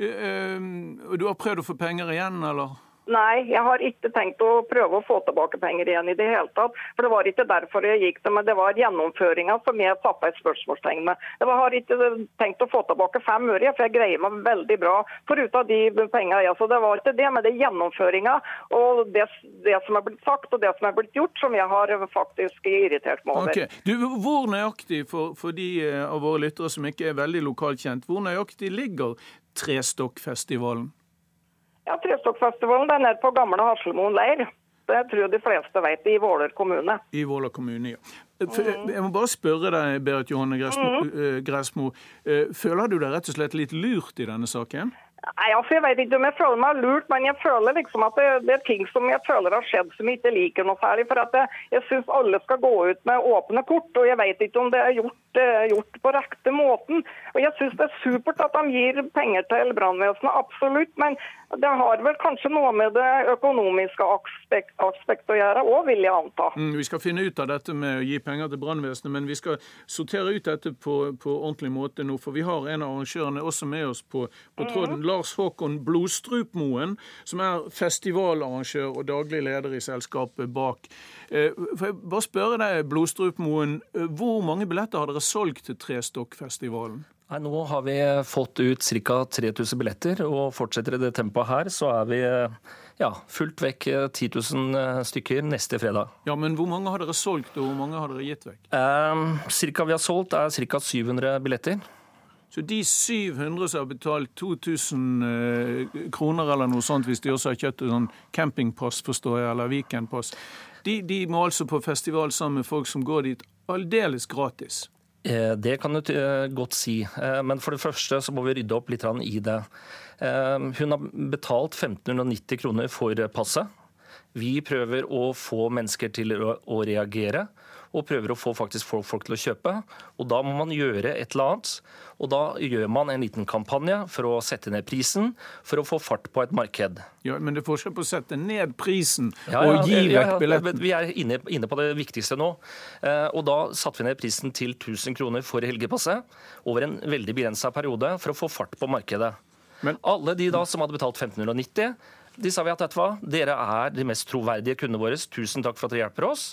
Uh, du har prøvd å få penger igjen, eller? Nei, jeg har ikke tenkt å prøve å få tilbake penger igjen i det hele tatt. For det var ikke derfor jeg gikk det, men det var gjennomføringa som jeg satte et spørsmålstegn med. Jeg har ikke tenkt å få tilbake fem øre, for jeg greier meg veldig bra foruten de pengene. Ja, så det var ikke det, men det er gjennomføringa og det, det, som er blitt sagt og det som er blitt gjort, som jeg har faktisk irritert meg over. Okay. Du, hvor nøyaktig, for, for de eh, av våre lyttere som ikke er veldig lokalkjent, hvor nøyaktig ligger Trestokkfestivalen? Ja, Trestokkfestivalen er nede på gamle Haslemoen leir. Det tror jeg de fleste vet, i Våler kommune. I Våler kommune, ja. Mm. Jeg må bare spørre deg, Berit Johanne Gressmo. Mm. Eh, eh, føler du deg rett og slett litt lurt i denne saken? Nei, altså Jeg vet ikke om jeg føler meg lurt, men jeg føler liksom at det, det, er ting som jeg føler har skjedd som jeg ikke liker noe særlig. For at jeg, jeg syns alle skal gå ut med åpne kort, og jeg vet ikke om det er gjort, gjort på riktig måten. Og Jeg syns det er supert at de gir penger til brannvesenet, absolutt. Men det har vel kanskje noe med det økonomiske aspekt, aspekt å gjøre òg, vil jeg anta. Mm, vi skal finne ut av dette med å gi penger til brannvesenet, men vi skal sortere ut dette på, på, ordentlig måte nå. For vi har en av arrangørene også med oss på, på tråden. Mm. Lars Håkon Blodstrupmoen, som er festivalarrangør og daglig leder i selskapet bak. Eh, for jeg bare spørre deg, Blodstrupmoen, eh, hvor mange billetter har dere solgt til Trestokkfestivalen? Nei, Nå har vi fått ut ca. 3000 billetter, og fortsetter i det tempoet her, så er vi ja, fullt vekk 10 000 eh, stykker neste fredag. Ja, Men hvor mange har dere solgt, og hvor mange har dere gitt vekk? Eh, cirka vi har solgt er ca. 700 billetter. Så de 700 som har betalt 2000 eh, kroner eller noe sånt, hvis de også har kjøpt sånn campingpass, forstår jeg, eller weekendpass, de, de må altså på festival sammen med folk som går dit aldeles gratis? Eh, det kan du eh, godt si. Eh, men for det første så må vi rydde opp litt i det. Hun har betalt 1590 kroner for passet. Vi prøver å få mennesker til å reagere og prøver å få faktisk folk, folk til å kjøpe. Og Da må man gjøre et eller annet. Og Da gjør man en liten kampanje for å sette ned prisen, for å få fart på et marked. Ja, Men det er forskjell på å sette ned prisen ja, ja, og gi ja, vekk billetten. Vi er inne, inne, på det viktigste nå. Eh, og Da satte vi ned prisen til 1000 kroner for helgepasset over en veldig begrensa periode for å få fart på markedet. Men, Alle de da som hadde betalt 1590 de sa vi at vet hva, dere er de mest troverdige kundene våre. Tusen takk for at dere hjelper oss.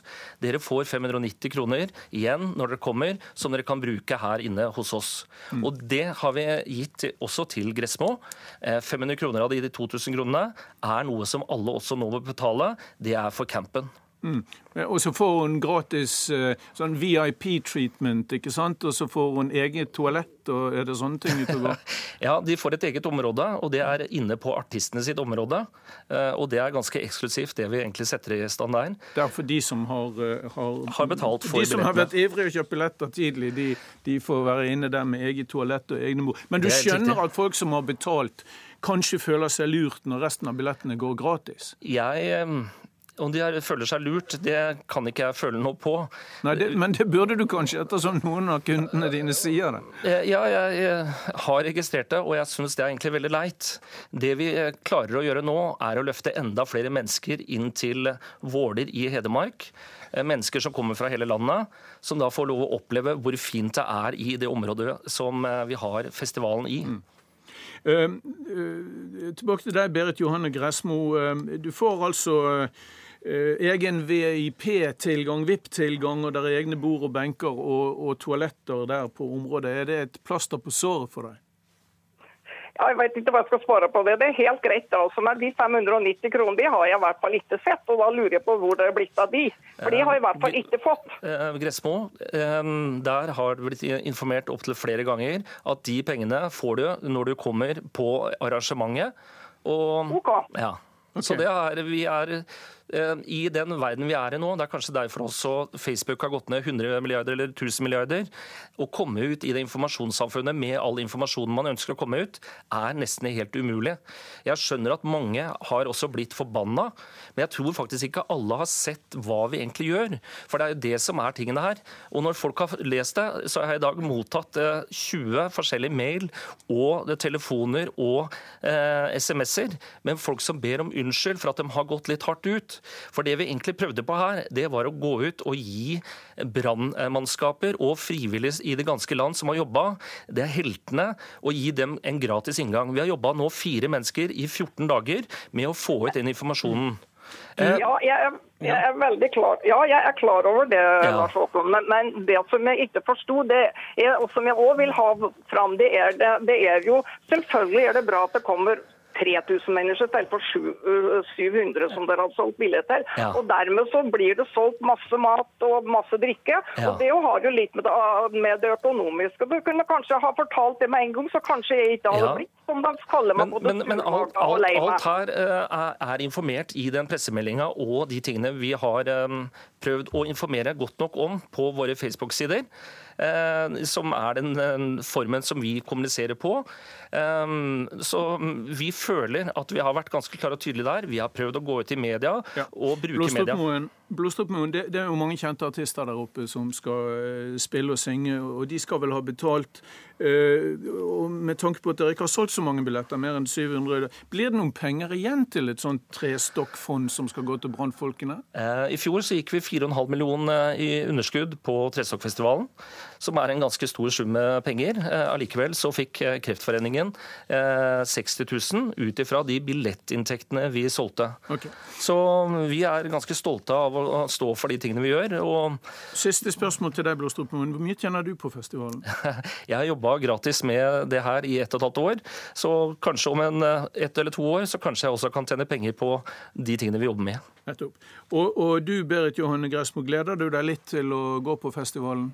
Dere får 590 kroner igjen når dere kommer, som dere kan bruke her inne hos oss. Mm. Og Det har vi gitt også til Gressmo. 500 eh, kroner av de 2000 kronene er noe som alle også nå må betale. Det er for campen. Mm. Og så får hun gratis uh, sånn VIP-treatment, ikke sant? Og så får hun eget toalett, og er det sånne ting ute og går? ja, de får et eget område, og det er inne på artistene sitt område. Uh, og det er ganske eksklusivt, det vi egentlig setter i stand der. Det er for de som har, uh, har, har betalt for De som har vært ivrige og kjøpt billetter tidlig, de, de, får være inne der med eget toalett og egne bord. Men du skjønner at folk som har betalt, kanskje føler seg lurt når resten av billettene går gratis? Jeg om de føler seg lurt, det kan ikke jeg føle noe på. Nei, det, Men det burde du kanskje, ettersom noen av kundene dine sier det? Eh, ja, jeg, jeg har registrert det, og jeg syns det er egentlig veldig leit. Det vi eh, klarer å gjøre nå, er å løfte enda flere mennesker inn til Våler i Hedmark. Eh, mennesker som kommer fra hele landet, som da får lov å oppleve hvor fint det er i det området som vi har festivalen i. Mm. Uh, uh, tilbake til deg, Berit Johanne Gressmo. Uh, du får altså egen VIP-tilgang, VIP-tilgang, og der er egne bord og benker og, og, toaletter der på området. Er det et plaster på såret for deg? Ja, jeg vet ikke hva jeg skal svare på det. Det er helt greit. altså, Men de 590 kronene de har jeg i hvert fall ikke sett. Og da lurer jeg på hvor det er blitt av de. For de har jeg i hvert fall ikke fått. Eh, Gressmo, eh, der har du blitt informert opptil flere ganger at de pengene får du når du kommer på arrangementet. Og, ok. Ja. Okay. Så det er, vi er Eh, I den verden vi er i nå, det er kanskje derfor også Facebook har gått ned 100 milliarder eller 1000 milliarder, å komme ut i det informasjonssamfunnet med all informasjonen man ønsker å komme ut, er nesten helt umulig. Jeg skjønner at mange har også blitt forbanna, men jeg tror faktisk ikke alle har sett hva vi egentlig gjør. For det er jo det som er tingene her. Og når folk har lest det, så har jeg i dag mottatt 20 eh, forskjellige mail og telefoner og eh, SMS-er men folk som ber om unnskyld for at de har gått litt hardt ut. For det vi egentlig prøvde på her, det var å gå ut og gi brannmannskaper og frivillige i det ganske land som har jobba, det er heltene, og gi dem en gratis inngang. Vi har jobba nå fire mennesker i 14 dager med å få ut den informasjonen. Eh, ja, jeg er, jeg er, veldig klar Ja, jeg er klar over det, ja. Lars Håkon. Men, men, det som jeg ikke forsto, og som jeg òg vil ha fram, det er, det, det er jo Selvfølgelig er det bra at det kommer 3000 mennesker istedenfor 700 øh, som dere har solgt billetter. Ja. Og Dermed så blir det solgt masse mat og masse drikke. Ja. og Det har jo litt med det, med det, økonomiske. Du kunne kanskje ha fortalt det med en gang, så kanskje jeg ikke hadde ja. blitt som de kaller meg. Men, men, men alt, alt, alt, her uh, er informert i den pressemeldinga og de tingene vi har um, prøvd å informere godt nok om på våre Facebook-sider. Uh, som er den, den formen som vi kommuniserer på. Ehm, så vi føler at vi har vært ganske klare og tydelige der. Vi har prøvd å gå ut i media ja. og bruke media. Blodstoppmoen, det, det, er jo mange kjente artister der oppe som skal eh, spille og synge, og de skal vel ha betalt. Uh, og med tanke på at dere ikke har solgt så mange billetter, mer enn 700, blir det noen penger igjen til et sånt trestokkfond som skal gå til brannfolkene? Uh, I fjor så gikk vi 4,5 millioner i underskudd på Trestokkfestivalen, som er en ganske stor sum med penger. Uh, allikevel så fikk Kreftforeningen 60 000 ut ifra de billettinntektene vi solgte. Okay. Så vi er ganske stolte av å stå for de tingene vi gjør. Og... Siste spørsmål til deg, Blåstrup Hvor mye tjener du på festivalen? jeg har jobba gratis med det her i ett og et halvt år. Så kanskje om en, eh, ett eller to år så kanskje jeg også kan tjene penger på de tingene vi jobber med. Og, og du Berit Johanne Gressmo, gleder du deg litt til å gå på festivalen?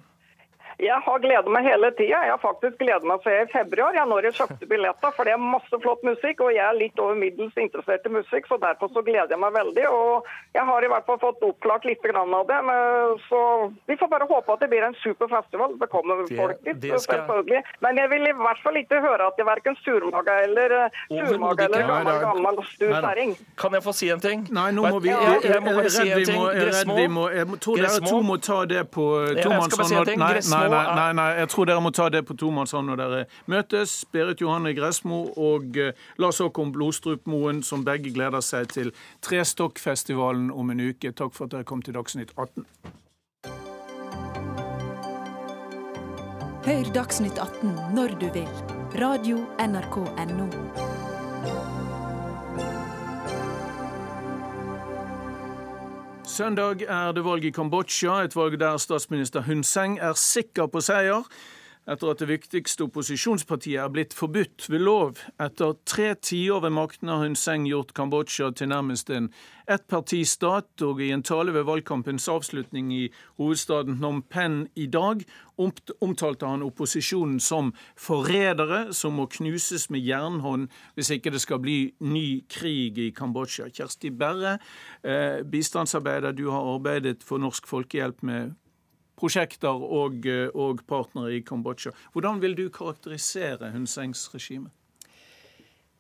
Jeg har gleda meg hele tida. Jeg har faktisk gledet meg siden i februar, jeg, når jeg kjøpte billetter. For det er masse flott musikk, og jeg er litt over middels interessert i musikk. Så derfor så gleder jeg meg veldig. Og jeg har i hvert fall fått oppklart litt av det. Men, så vi får bare håpe at det blir en super festival. Det kommer det, folk dit, skal... selvfølgelig. Men jeg vil i hvert fall ikke høre at jeg er verken surmaga eller uh, surmaga eller gammel, gammel stur Kan jeg få si en ting? Nei, nå må vi Jeg, jeg, jeg, jeg, er redd vi må Jeg tror dere to må ta det på tomannshånd. Nei, nei nei, nei, nei, jeg tror dere må ta det på tomannshånd når dere møtes. Berit Johanne Gressmo og uh, Lars Håkon Blodstrupmoen, som begge gleder seg til Trestokkfestivalen om en uke. Takk for at dere kom til Dagsnytt 18. Hør Dagsnytt 18 når du vil. Radio NRK Radio.nrk.no. Søndag er det valg i Kambodsja, et valg der statsminister Hun Seng er sikker på seier etter at det viktigste opposisjonspartiet er blitt forbudt ved lov. Etter tre tiår ved makten har Hun Seng gjort Kambodsja til nærmest en ettpartistat, og i en tale ved valgkampens avslutning i hovedstaden Phnom Penh i dag omtalte han opposisjonen som forrædere som må knuses med jernhånd hvis ikke det skal bli ny krig i Kambodsja. Kjersti Berre, eh, bistandsarbeider, du har arbeidet for Norsk Folkehjelp med prosjekter og, eh, og partnere i Kambodsja. Hvordan vil du karakterisere Hun Sengs regime?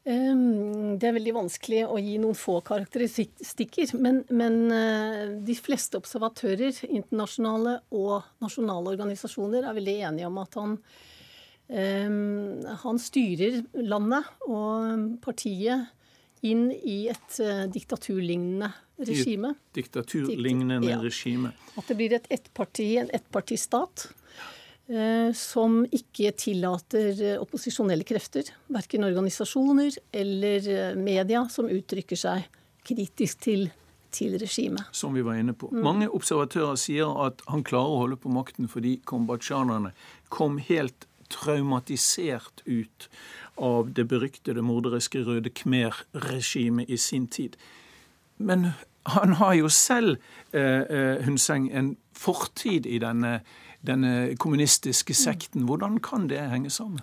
Det er veldig vanskelig å gi noen få karakteristikker. Men, men, eh, de fleste observatører, internasjonale og nasjonale organisasjoner, er veldig enige om at han, han styrer landet og partiet inn i et eh, diktaturlignende regime. Et diktaturlignende ja. regime. At det blir et ettparti, en ettpartistat. Eh, som ikke tillater eh, opposisjonelle krefter, verken organisasjoner eller media, som uttrykker seg kritisk til, til regimet. Som vi var inne på. Mm. Mange observatører sier at han klarer å holde på makten fordi kambodsjanerne kom helt traumatisert ut av det beryktede morderiske Røde Khmer-regimet i sin tid. Men han har jo selv, eh, eh, Hun Seng, en fortid i denne, denne kommunistiske sekten. Hvordan kan det henge sammen?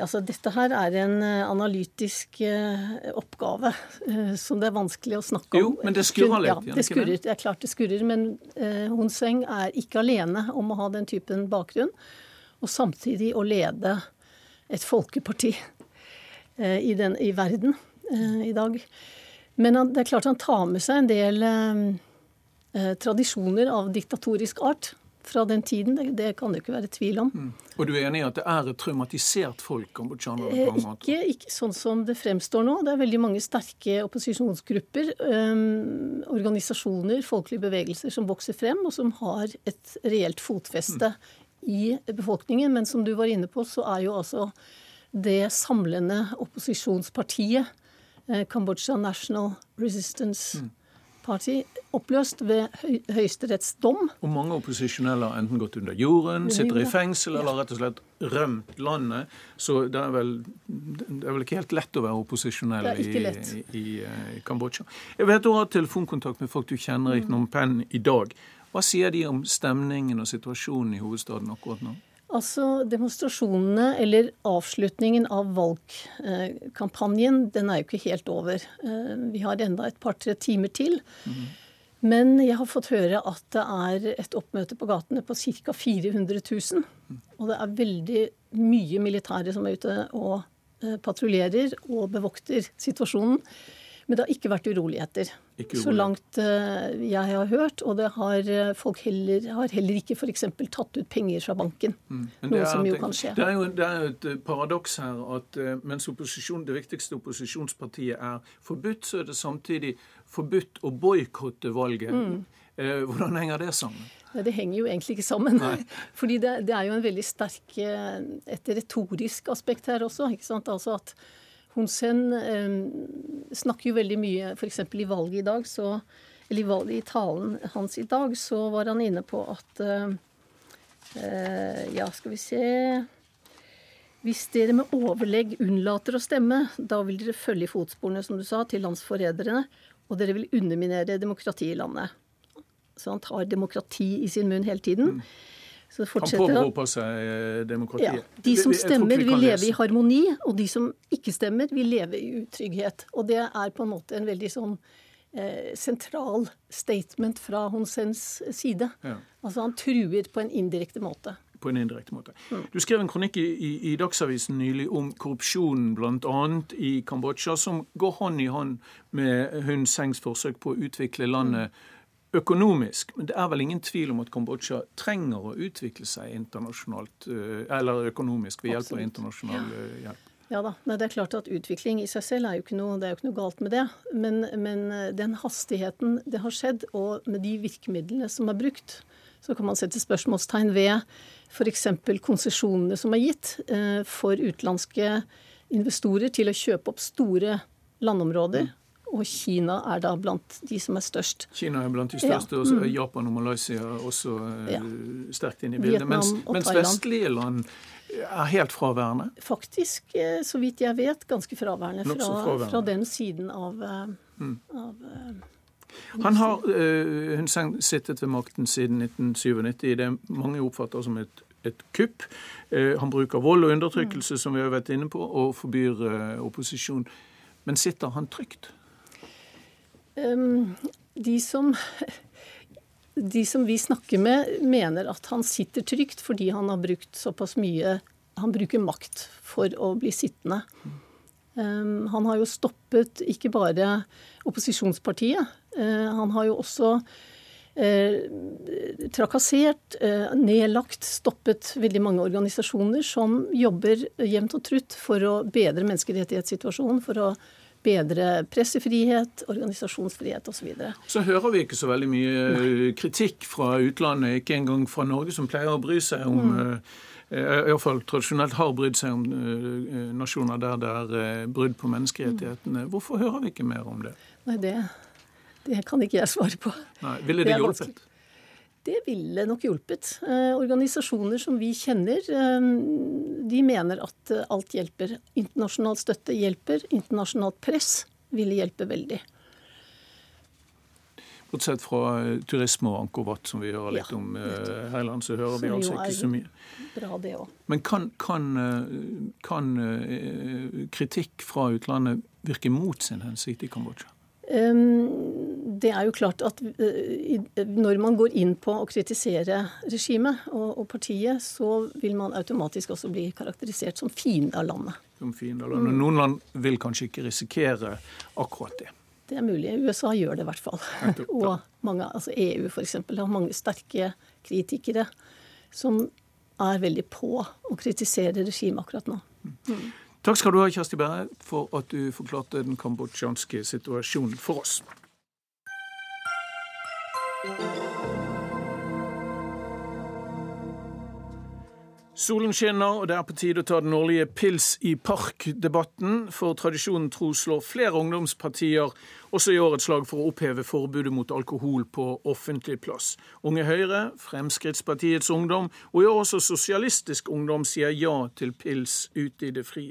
Altså, dette her er en eh, analytisk oppgave som det er vanskelig å snakke om. Jo, men det skurrer litt? Ja, det skurrer. Det er klart det skurrer. Men Hun Seng er ikke alene om å ha den typen bakgrunn. Og samtidig å lede et folkeparti i, den, i verden i dag. Men han, det er klart han tar med seg en del eh, eh, tradisjoner av diktatorisk art. fra den tiden. Det, det kan det ikke være tvil om. Mm. Og du er enig i at det er et traumatisert folk, kambodsjanere? Eh, ikke, ikke, sånn som det fremstår nå. Det er veldig mange sterke opposisjonsgrupper, eh, organisasjoner, folkelige bevegelser som vokser frem, og som har et reelt fotfeste mm. I befolkningen. Men som du var inne på, så er jo altså det samlende opposisjonspartiet, Kambodsja National Resistance mm Party oppløst ved høyesterettsdom Høyesteretts dom. Og mange opposisjonelle har enten gått under jorden, sitter i fengsel eller rett og slett rømt landet. Så det er vel, det er vel ikke helt lett å være opposisjonell i, i, i, i, Kambodsja. Jeg vet du har telefonkontakt med folk du kjenner i Phnom Penh i dag. Hva sier de om stemningen og situasjonen i hovedstaden akkurat nå? Altså, Demonstrasjonene, eller avslutningen av valgkampanjen, den er jo ikke helt over. Eh, vi har enda et par-tre timer til. Mm. Men jeg har fått høre at det er et oppmøte på gatene på ca. 400 000. Og det er veldig mye militære som er ute og eh, patruljerer og bevokter situasjonen. Men det har ikke vært uroligheter. Så langt uh, jeg har hørt. Og det har, uh, folk heller, har heller ikke f.eks. tatt ut penger fra banken. Mm. Noe som jo kan skje. Det er jo, det er et eh, paradoks her at mens det viktigste opposisjonspartiet er forbudt, så er det samtidig forbudt å boikotte valget. Mm. hvordan henger det sammen? Det henger jo egentlig ikke sammen. Fordi det, det, er jo en veldig sterk et retorisk aspekt her også. ikke sant? Altså at hun Sen eh, snakker jo veldig mye F.eks. i valget i dag, så, eller i, talen hans i dag, så var han inne på at eh, Ja, skal vi se Hvis dere med overlegg unnlater å stemme, da vil dere følge i fotsporene, som du sa, til landsforræderne, og dere vil underminere demokratiet i landet. Så han tar demokrati i sin munn hele tiden. Mm. Så Han påberoper seg eh, demokratiet. Ja, De som stemmer, vil leve i harmoni, og de som ikke stemmer, vil leve i utrygghet. Og det er på en måte en veldig sånn eh, sentral statement fra Hun Sens side. Ja. Altså han truer på en indirekte måte på en indirekte måte. Mm. Du skrev en kronikk i, i, i Dagsavisen nylig om korrupsjonen bl.a. i Kambodsja, som går hånd i hånd med Hun Sengs forsøk på å utvikle landet mm økonomisk. Men det er vel ingen tvil om at Kambodsja trenger å utvikle seg internasjonalt, eh, eller økonomisk ved hjelp av internasjonal eh, hjelp. Ja da, Nei, det er klart at Utvikling i seg selv er jo ikke noe, det er jo ikke noe galt med det. Men, men eh, den hastigheten det har skjedd, og med de virkemidlene som er brukt, så kan man sette spørsmålstegn ved f.eks. konsesjonene som er gitt for utenlandske investorer til å kjøpe opp store landområder. Og Kina er da blant de som er størst. Kina er blant de største, ja. og så er mm. Japan og Malaysia også eh, ja. sterkt inne i bildet. Mens, mens vestlige land er helt fraværende? Faktisk, eh, så vidt jeg vet, ganske fraværende, fra, fraværende. fra, den siden av, eh, mm. av han har uh, hun sittet ved makten siden 1997 i det mange oppfatter som et, et kupp. Uh, han bruker vold og undertrykkelse, mm. som vi har vært inne på, og forbyr uh, opposisjon. Men sitter han trygt? Um, de som de som vi snakker med, mener at han sitter trygt fordi han har brukt såpass mye Han bruker makt for å bli sittende. Um, han har jo stoppet ikke bare opposisjonspartiet, uh, han har jo også uh, trakassert, uh, nedlagt, stoppet veldig mange organisasjoner som jobber jevnt og trutt for å bedre menneskerettighetssituasjonen, for å bedre pressefrihet, organisasjonsfrihet osv. Så, videre. så hører vi ikke så veldig mye Nei. kritikk fra utlandet, ikke engang fra Norge, som pleier å bry seg om mm. uh, Iallfall tradisjonelt har brydd seg om nasjoner der det er brudd på menneskerettighetene. Hvorfor hører vi ikke mer om det? Nei, det, det kan ikke jeg svare på. Nei, Ville det, det hjulpet? Det ville nok hjulpet. Eh, organisasjoner som vi kjenner, eh, de mener at eh, alt hjelper. Internasjonal støtte hjelper. Internasjonalt press ville hjelpe veldig. Bortsett fra turisme og Ankovatt, som vi hører litt ja, om her i land, så hører vi altså ikke så mye. Bra det også. Men kan, kan, kan kritikk fra utlandet virke mot sin hensikt i Kambodsja? Ehm, det er jo klart at eh, når man går inn på å kritisere regimet og, partiet, så vil man automatisk også bli karakterisert som fiende av landet. Som fiende av landet. Noen land vil kanskje ikke risikere akkurat det. Det er mulig. USA gjør det i hvert fall. Og mange, altså EU f.eks. har mange sterke kritikere som er veldig på å kritisere regimet akkurat nå. Mm. Takk skal du ha, Kjersti Berre, for at du forklarte den kambodsjanske situasjonen for oss. Solen skinner, og det er på tide å ta den årlige Pils i park-debatten. For tradisjonen tro slår flere ungdomspartier også i år et slag for å oppheve forbudet mot alkohol på offentlig plass. Unge Høyre, Fremskrittspartiets Ungdom og i år også Sosialistisk Ungdom sier ja til pils ute i det fri.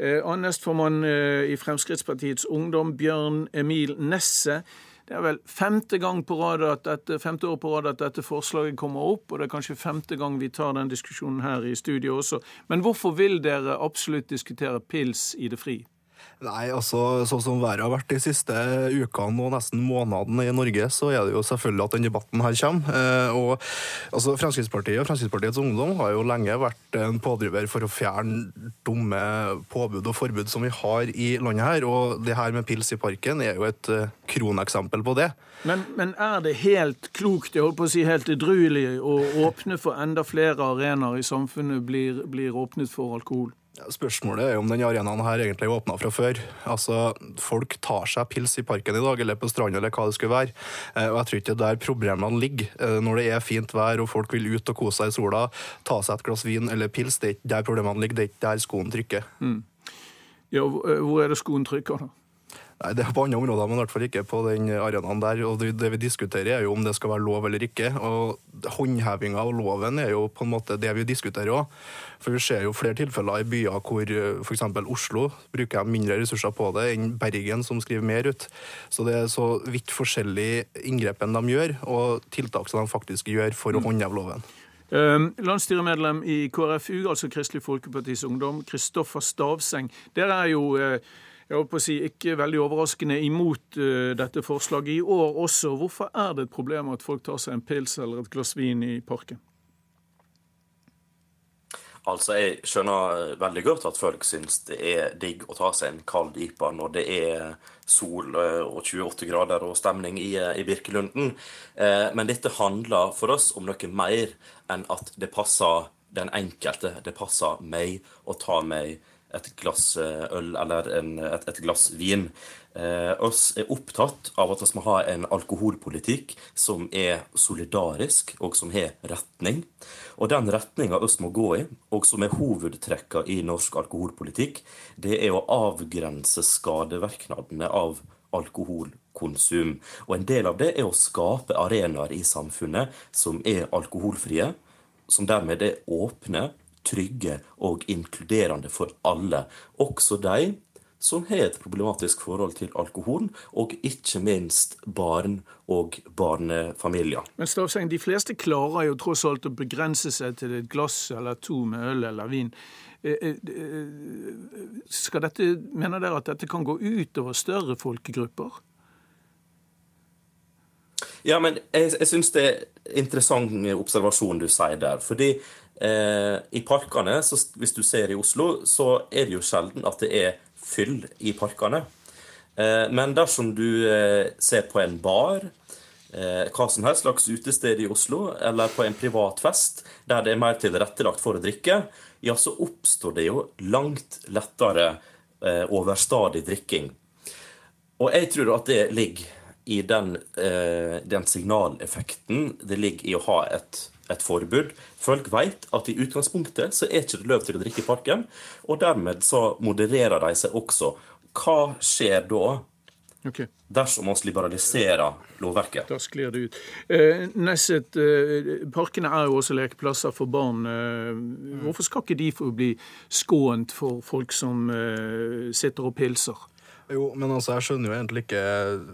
Eh, Nestformann eh, i Fremskrittspartiets Ungdom, Bjørn Emil Nesse, det er vel femte, gang på rad at dette, femte år på rad at dette forslaget kommer opp, og det er kanskje femte gang vi tar den diskusjonen her i studio også. Men hvorfor vil dere absolutt diskutere pils i det fri? Nei, altså Sånn som været har vært de siste ukene og nesten månedene i Norge, så er det jo selvfølgelig at den debatten her kommer. Eh, og altså Fremskrittspartiet og Fremskrittspartiets Ungdom har jo lenge vært en pådriver for å fjerne dumme påbud og forbud som vi har i landet her. Og det her med pils i parken er jo et uh, kroneksempel på det. Men, men, er det helt klokt, jeg holdt på å si helt edruelig, å åpne for enda flere arenaer i samfunnet blir, blir åpnet for alkohol? Spørsmålet er om den arenaen her egentlig er åpna fra før. Altså, Folk tar seg pils i parken i dag, eller på stranda, eller hva det skulle være. Eh, og Jeg tror ikke det er der problemene ligger. Eh, når det er fint vær og folk vil ut og kose seg i sola, ta seg et glass vin eller pils, det er ikke der problemene ligger, det er ikke der skoen trykker. Mm. Ja, Hvor er det skoen trykker, da? Nei, Det er på andre områder, men i hvert fall ikke på den arenaen der. og Det vi diskuterer, er jo om det skal være lov eller ikke. og Håndhevinga av loven er jo på en måte det vi diskuterer òg. For vi ser jo flere tilfeller i byer hvor f.eks. Oslo bruker mindre ressurser på det enn Bergen, som skriver mer ut. Så det er så vidt forskjellig inngrepen de gjør, og tiltak som de faktisk gjør for å mm. håndheve loven. Uh, landsstyremedlem i KrFU, altså Kristelig Folkepartis Ungdom, Kristoffer Stavseng. Dere er jo uh, jeg håper å si, ikke veldig overraskende imot uh, dette forslaget i år også. Hvorfor er det et problem at folk tar seg en pils eller et glass vin i parken? Altså, Jeg skjønner veldig godt at folk syns det er digg å ta seg en kald IPA når det er sol eh, og 28 grader og stemning i, eh, i Birkelunden. Men dette handler for oss om noe mer enn at det passer den enkelte. Det passer meg å ta meg et glass eh, øl eller en, et, et, glass vin. Eh, oss er opptatt av at vi må ha en alkoholpolitikk som er solidarisk, og som har retning. Og den retninga vi må gå i, og som er hovedtrekka i norsk alkoholpolitikk, det er å avgrense skadevirknadene av alkoholkonsum. Og en del av det er å skape arenaer i samfunnet som er alkoholfrie, som dermed er åpne trygge og inkluderende for alle, også de som har et problematisk forhold til alkohol, og ikke minst barn og barnefamilier. Men Stavseng, de fleste klarer jo tross alt å begrense seg til et glass eller to med øl eller vin. Eh, eh, eh, skal dette, mener dere at dette kan gå ut over større folkegrupper? Ja, men jeg, jeg syns det er interessant observasjon du sier der. fordi I parkene, hvis du ser i Oslo, så er det jo sjelden at det er fyll i parkene. Eh, men dersom du eh, ser på en bar, eh, hva som helst slags utested i Oslo, eller på en privat fest der det er mer tilrettelagt for å drikke, ja, så oppstår det jo langt lettere eh, overstadig drikking. Og jeg tror at det ligger i den, eh, den signaleffekten det ligger i å ha et et forbud. Folk vet at i utgangspunktet så er ikke det lov til å drikke i parken, og dermed så modererer de seg også. Hva skjer da? Okay. Dersom vi liberaliserer lovverket. Da sklir det ut. Eh, Nesset, eh, parkene er jo også lekeplasser for barn. Eh, hvorfor skal ikke de få bli skånt for folk som eh, sitter og pilser? Jo, men altså, Jeg skjønner jo egentlig ikke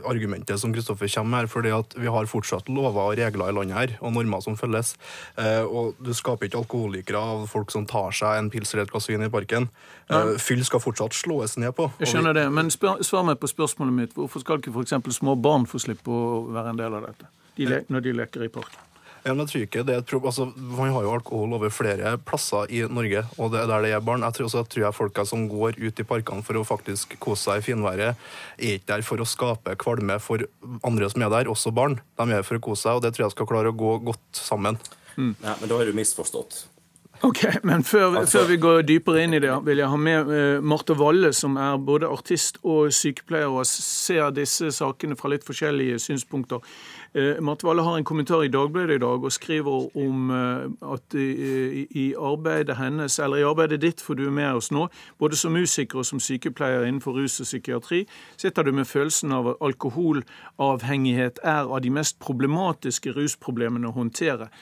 argumentet som Kristoffer kommer med her. fordi at Vi har fortsatt lover og regler i landet her, og normer som følges. Eh, og Du skaper ikke alkoholikere av folk som tar seg en pils eller et glass vin i parken. Eh, fyll skal fortsatt slås ned på. Jeg skjønner det, men spør, svar meg på spørsmålet mitt. Hvorfor skal ikke f.eks. små barn få slippe å være en del av dette de når de leker i parken? Ja, men jeg tror ikke det er et problem. Altså, Man har jo alkohol over flere plasser i Norge, og det er der det er barn. Jeg tror også tror jeg folka som går ut i parkene for å faktisk kose seg i finværet, er ikke der for å skape kvalme for andre som er der, også barn. De er der for å kose seg, og det tror jeg skal klare å gå godt sammen. Mm. Ja, men da har du misforstått. Ok, men før, altså, før, vi går dypere inn i det, vil jeg ha med uh, Marte Valle, som er både artist og sykepleier, og ser disse sakene fra litt forskjellige synspunkter. Uh, Marte Valle har en kommentar i Dagbladet i dag og skriver om uh, at i, i, arbeidet hennes, eller i arbeidet ditt, for du er med oss nå, både som musiker og som sykepleier innenfor rus og psykiatri, sitter du med følelsen av at alkoholavhengighet er av de mest problematiske rusproblemene å håndtere.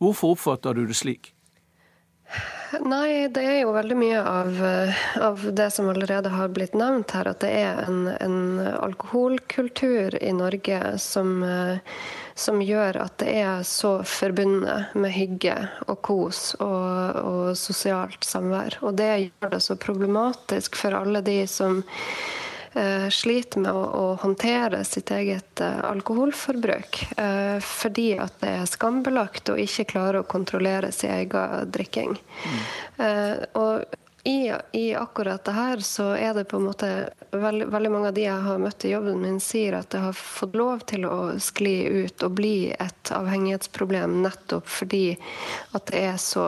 Hvorfor oppfatter du det slik? Nei, det er jo veldig mye av, av, det som allerede har blitt nevnt her. At det er en, en alkoholkultur i Norge som, som, gjør at det er så forbundet med hygge og kos og, og sosialt samvær. Og det gjør det så problematisk for alle de som Eh, sliter med å, å, håndtere sitt eget eh, alkoholforbruk. Eh, fordi at det er skambelagt og ikke klarer å kontrollere sin egen drikking. Mm. og i, i, akkurat det her så er det på en måte veldig, veldig, mange av de jeg har møtt i jobben min, sier at det har fått lov til å skli ut og bli et avhengighetsproblem nettopp fordi at det er så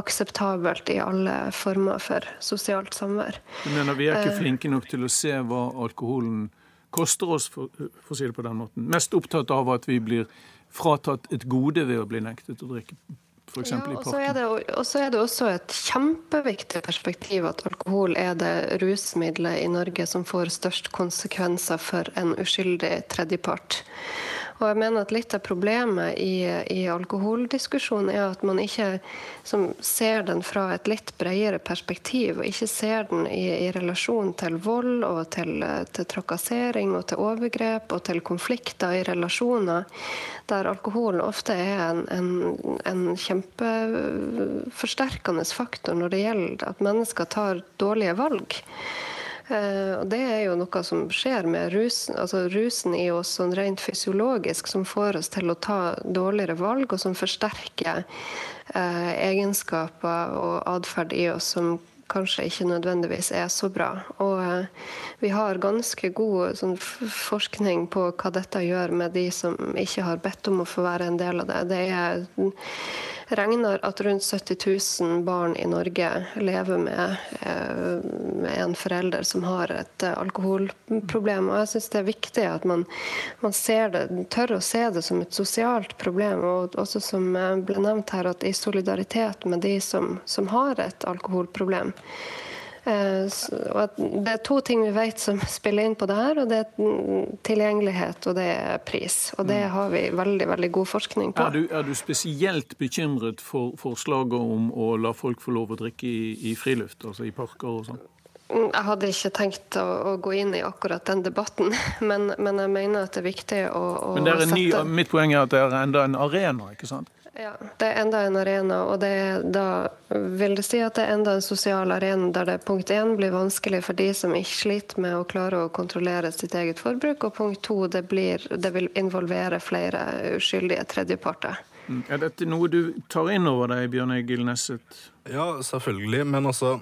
akseptabelt i alle former for sosialt samvær. Du mener vi er ikke eh. flinke nok til å se hva alkoholen koster oss, for, for å si det på den måten? Mest opptatt av at vi blir fratatt et gode ved å bli nektet å drikke f.eks. Ja, i parken. Og så er det også et kjempeviktig perspektiv at alkohol er det rusmiddelet i Norge som får størst konsekvenser for en uskyldig tredjepart. Og jeg mener at Litt av problemet i, i alkoholdiskusjonen er at man ikke ser den fra et litt bredere perspektiv, og ikke ser den i, i relasjon til vold og til, til, trakassering og til overgrep og til konflikter i relasjoner, der alkoholen ofte er en, en, en kjempeforsterkende faktor når det gjelder at mennesker tar dårlige valg. Eh, og Det er jo noe som skjer med rusen, altså rusen i oss sånn rent fysiologisk, som får oss til å ta dårligere valg, og som forsterker eh, egenskaper og atferd i oss som kanskje ikke nødvendigvis er så bra. Og eh, vi har ganske god sånn, forskning på hva dette gjør med de som ikke har bedt om å få være en del av det. Det er regner at rundt 70 000 barn i Norge lever med, eh, med en forelder som har et eh, alkoholproblem. Og jeg syns det er viktig at man, man det, tør å se det som et sosialt problem, og også som ble nevnt her, at i solidaritet med de som, som har et alkoholproblem. Eh, det er to ting vi vet som spiller inn på det her, og det er tilgjengelighet og det er pris. Og det mm. har vi veldig veldig god forskning på. Er du, er du spesielt bekymret for forslaget om å la folk få lov å drikke i, i friluft, altså i parker og sånn? Mm, jeg hadde ikke tenkt å, å, gå inn i akkurat den debatten, men, men, jeg mener at det er viktig å, å men det er en sette Mitt poeng er at det er enda en arena, ikke sant? Ja, det er enda en arena, og det er da vil det si at det er enda en sosial arena der det punkt én blir vanskelig for de som ikke sliter med å klare å kontrollere sitt eget forbruk, og punkt to det, blir, det vil involvere flere uskyldige tredjeparter. Mm. Er dette noe du tar inn over deg, Bjørn Egil Nesset? Ja, selvfølgelig. Men altså,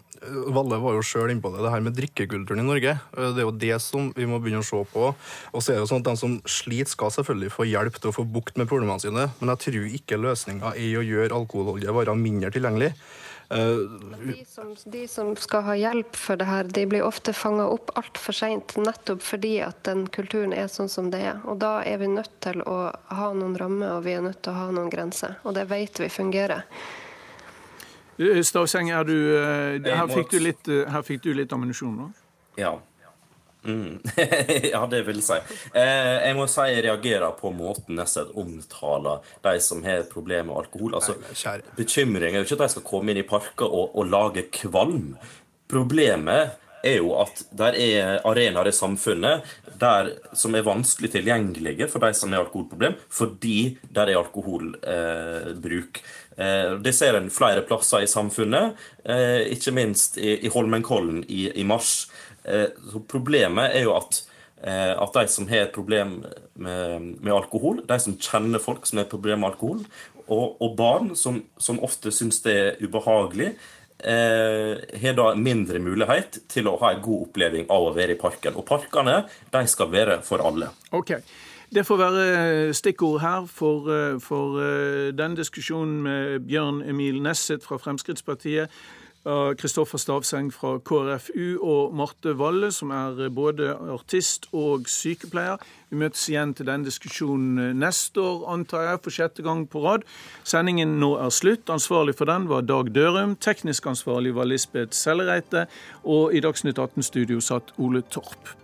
Valle var jo sjøl innpå det, det her med drikkekulturen i Norge. Eh, det er jo det som vi må begynne å se på. Og så er det jo sånn at De som sliter, skal selvfølgelig få hjelp til å få bukt med problemene sine, men jeg tror ikke løsninga er å gjøre alkoholholdige varer mindre tilgjengelig. De som, de som, skal ha hjelp for det her, de blir ofte fanga opp altfor seint. Nettopp fordi at den kulturen er sånn som det er. Og da er vi nødt til å ha noen rammer og vi er nødt til å ha noen grenser. Og det vet vi fungerer. Eh, Stavseng, her, eh, her, fikk du litt, eh, her fikk du litt ammunisjon nå? Ja. Mm. ja, det vil jeg si. Eh, jeg må si jeg reagerer på måten Nesset omtaler de som har problemer med alkohol. Altså, Bekymring er jo ikke at de skal komme inn i parker og, og lage kvalm. Problemet er jo at der er arenaer i samfunnet der, som er vanskelig tilgjengelige for de som har alkoholproblem, fordi der er alkoholbruk. Eh, det ser en flere plasser i samfunnet, eh, ikke minst i, i Holmenkollen i, i mars. Eh, så problemet er jo at at de som har et problem med, med, alkohol, de som kjenner folk som har et problem med alkohol, og, og barn som, som ofte syns det er ubehagelig, eh, har da mindre mulighet til å ha en god oppleving av å være i parken. Og parkene de skal være for alle. Okay. Det får være stikkord her for, eh, for den diskusjonen med Bjørn Emil Nesset fra Fremskrittspartiet. Kristoffer Stavseng fra KrFU og Marte Valle, som er både artist og sykepleier. Vi møtes igjen til denne diskusjonen neste år, antar jeg, for sjette gang på rad. Sendingen nå er slutt. Ansvarlig for den var Dag Dørum. Teknisk ansvarlig var Lisbeth Sellereite. Og i Dagsnytt 18-studio satt Ole Torp.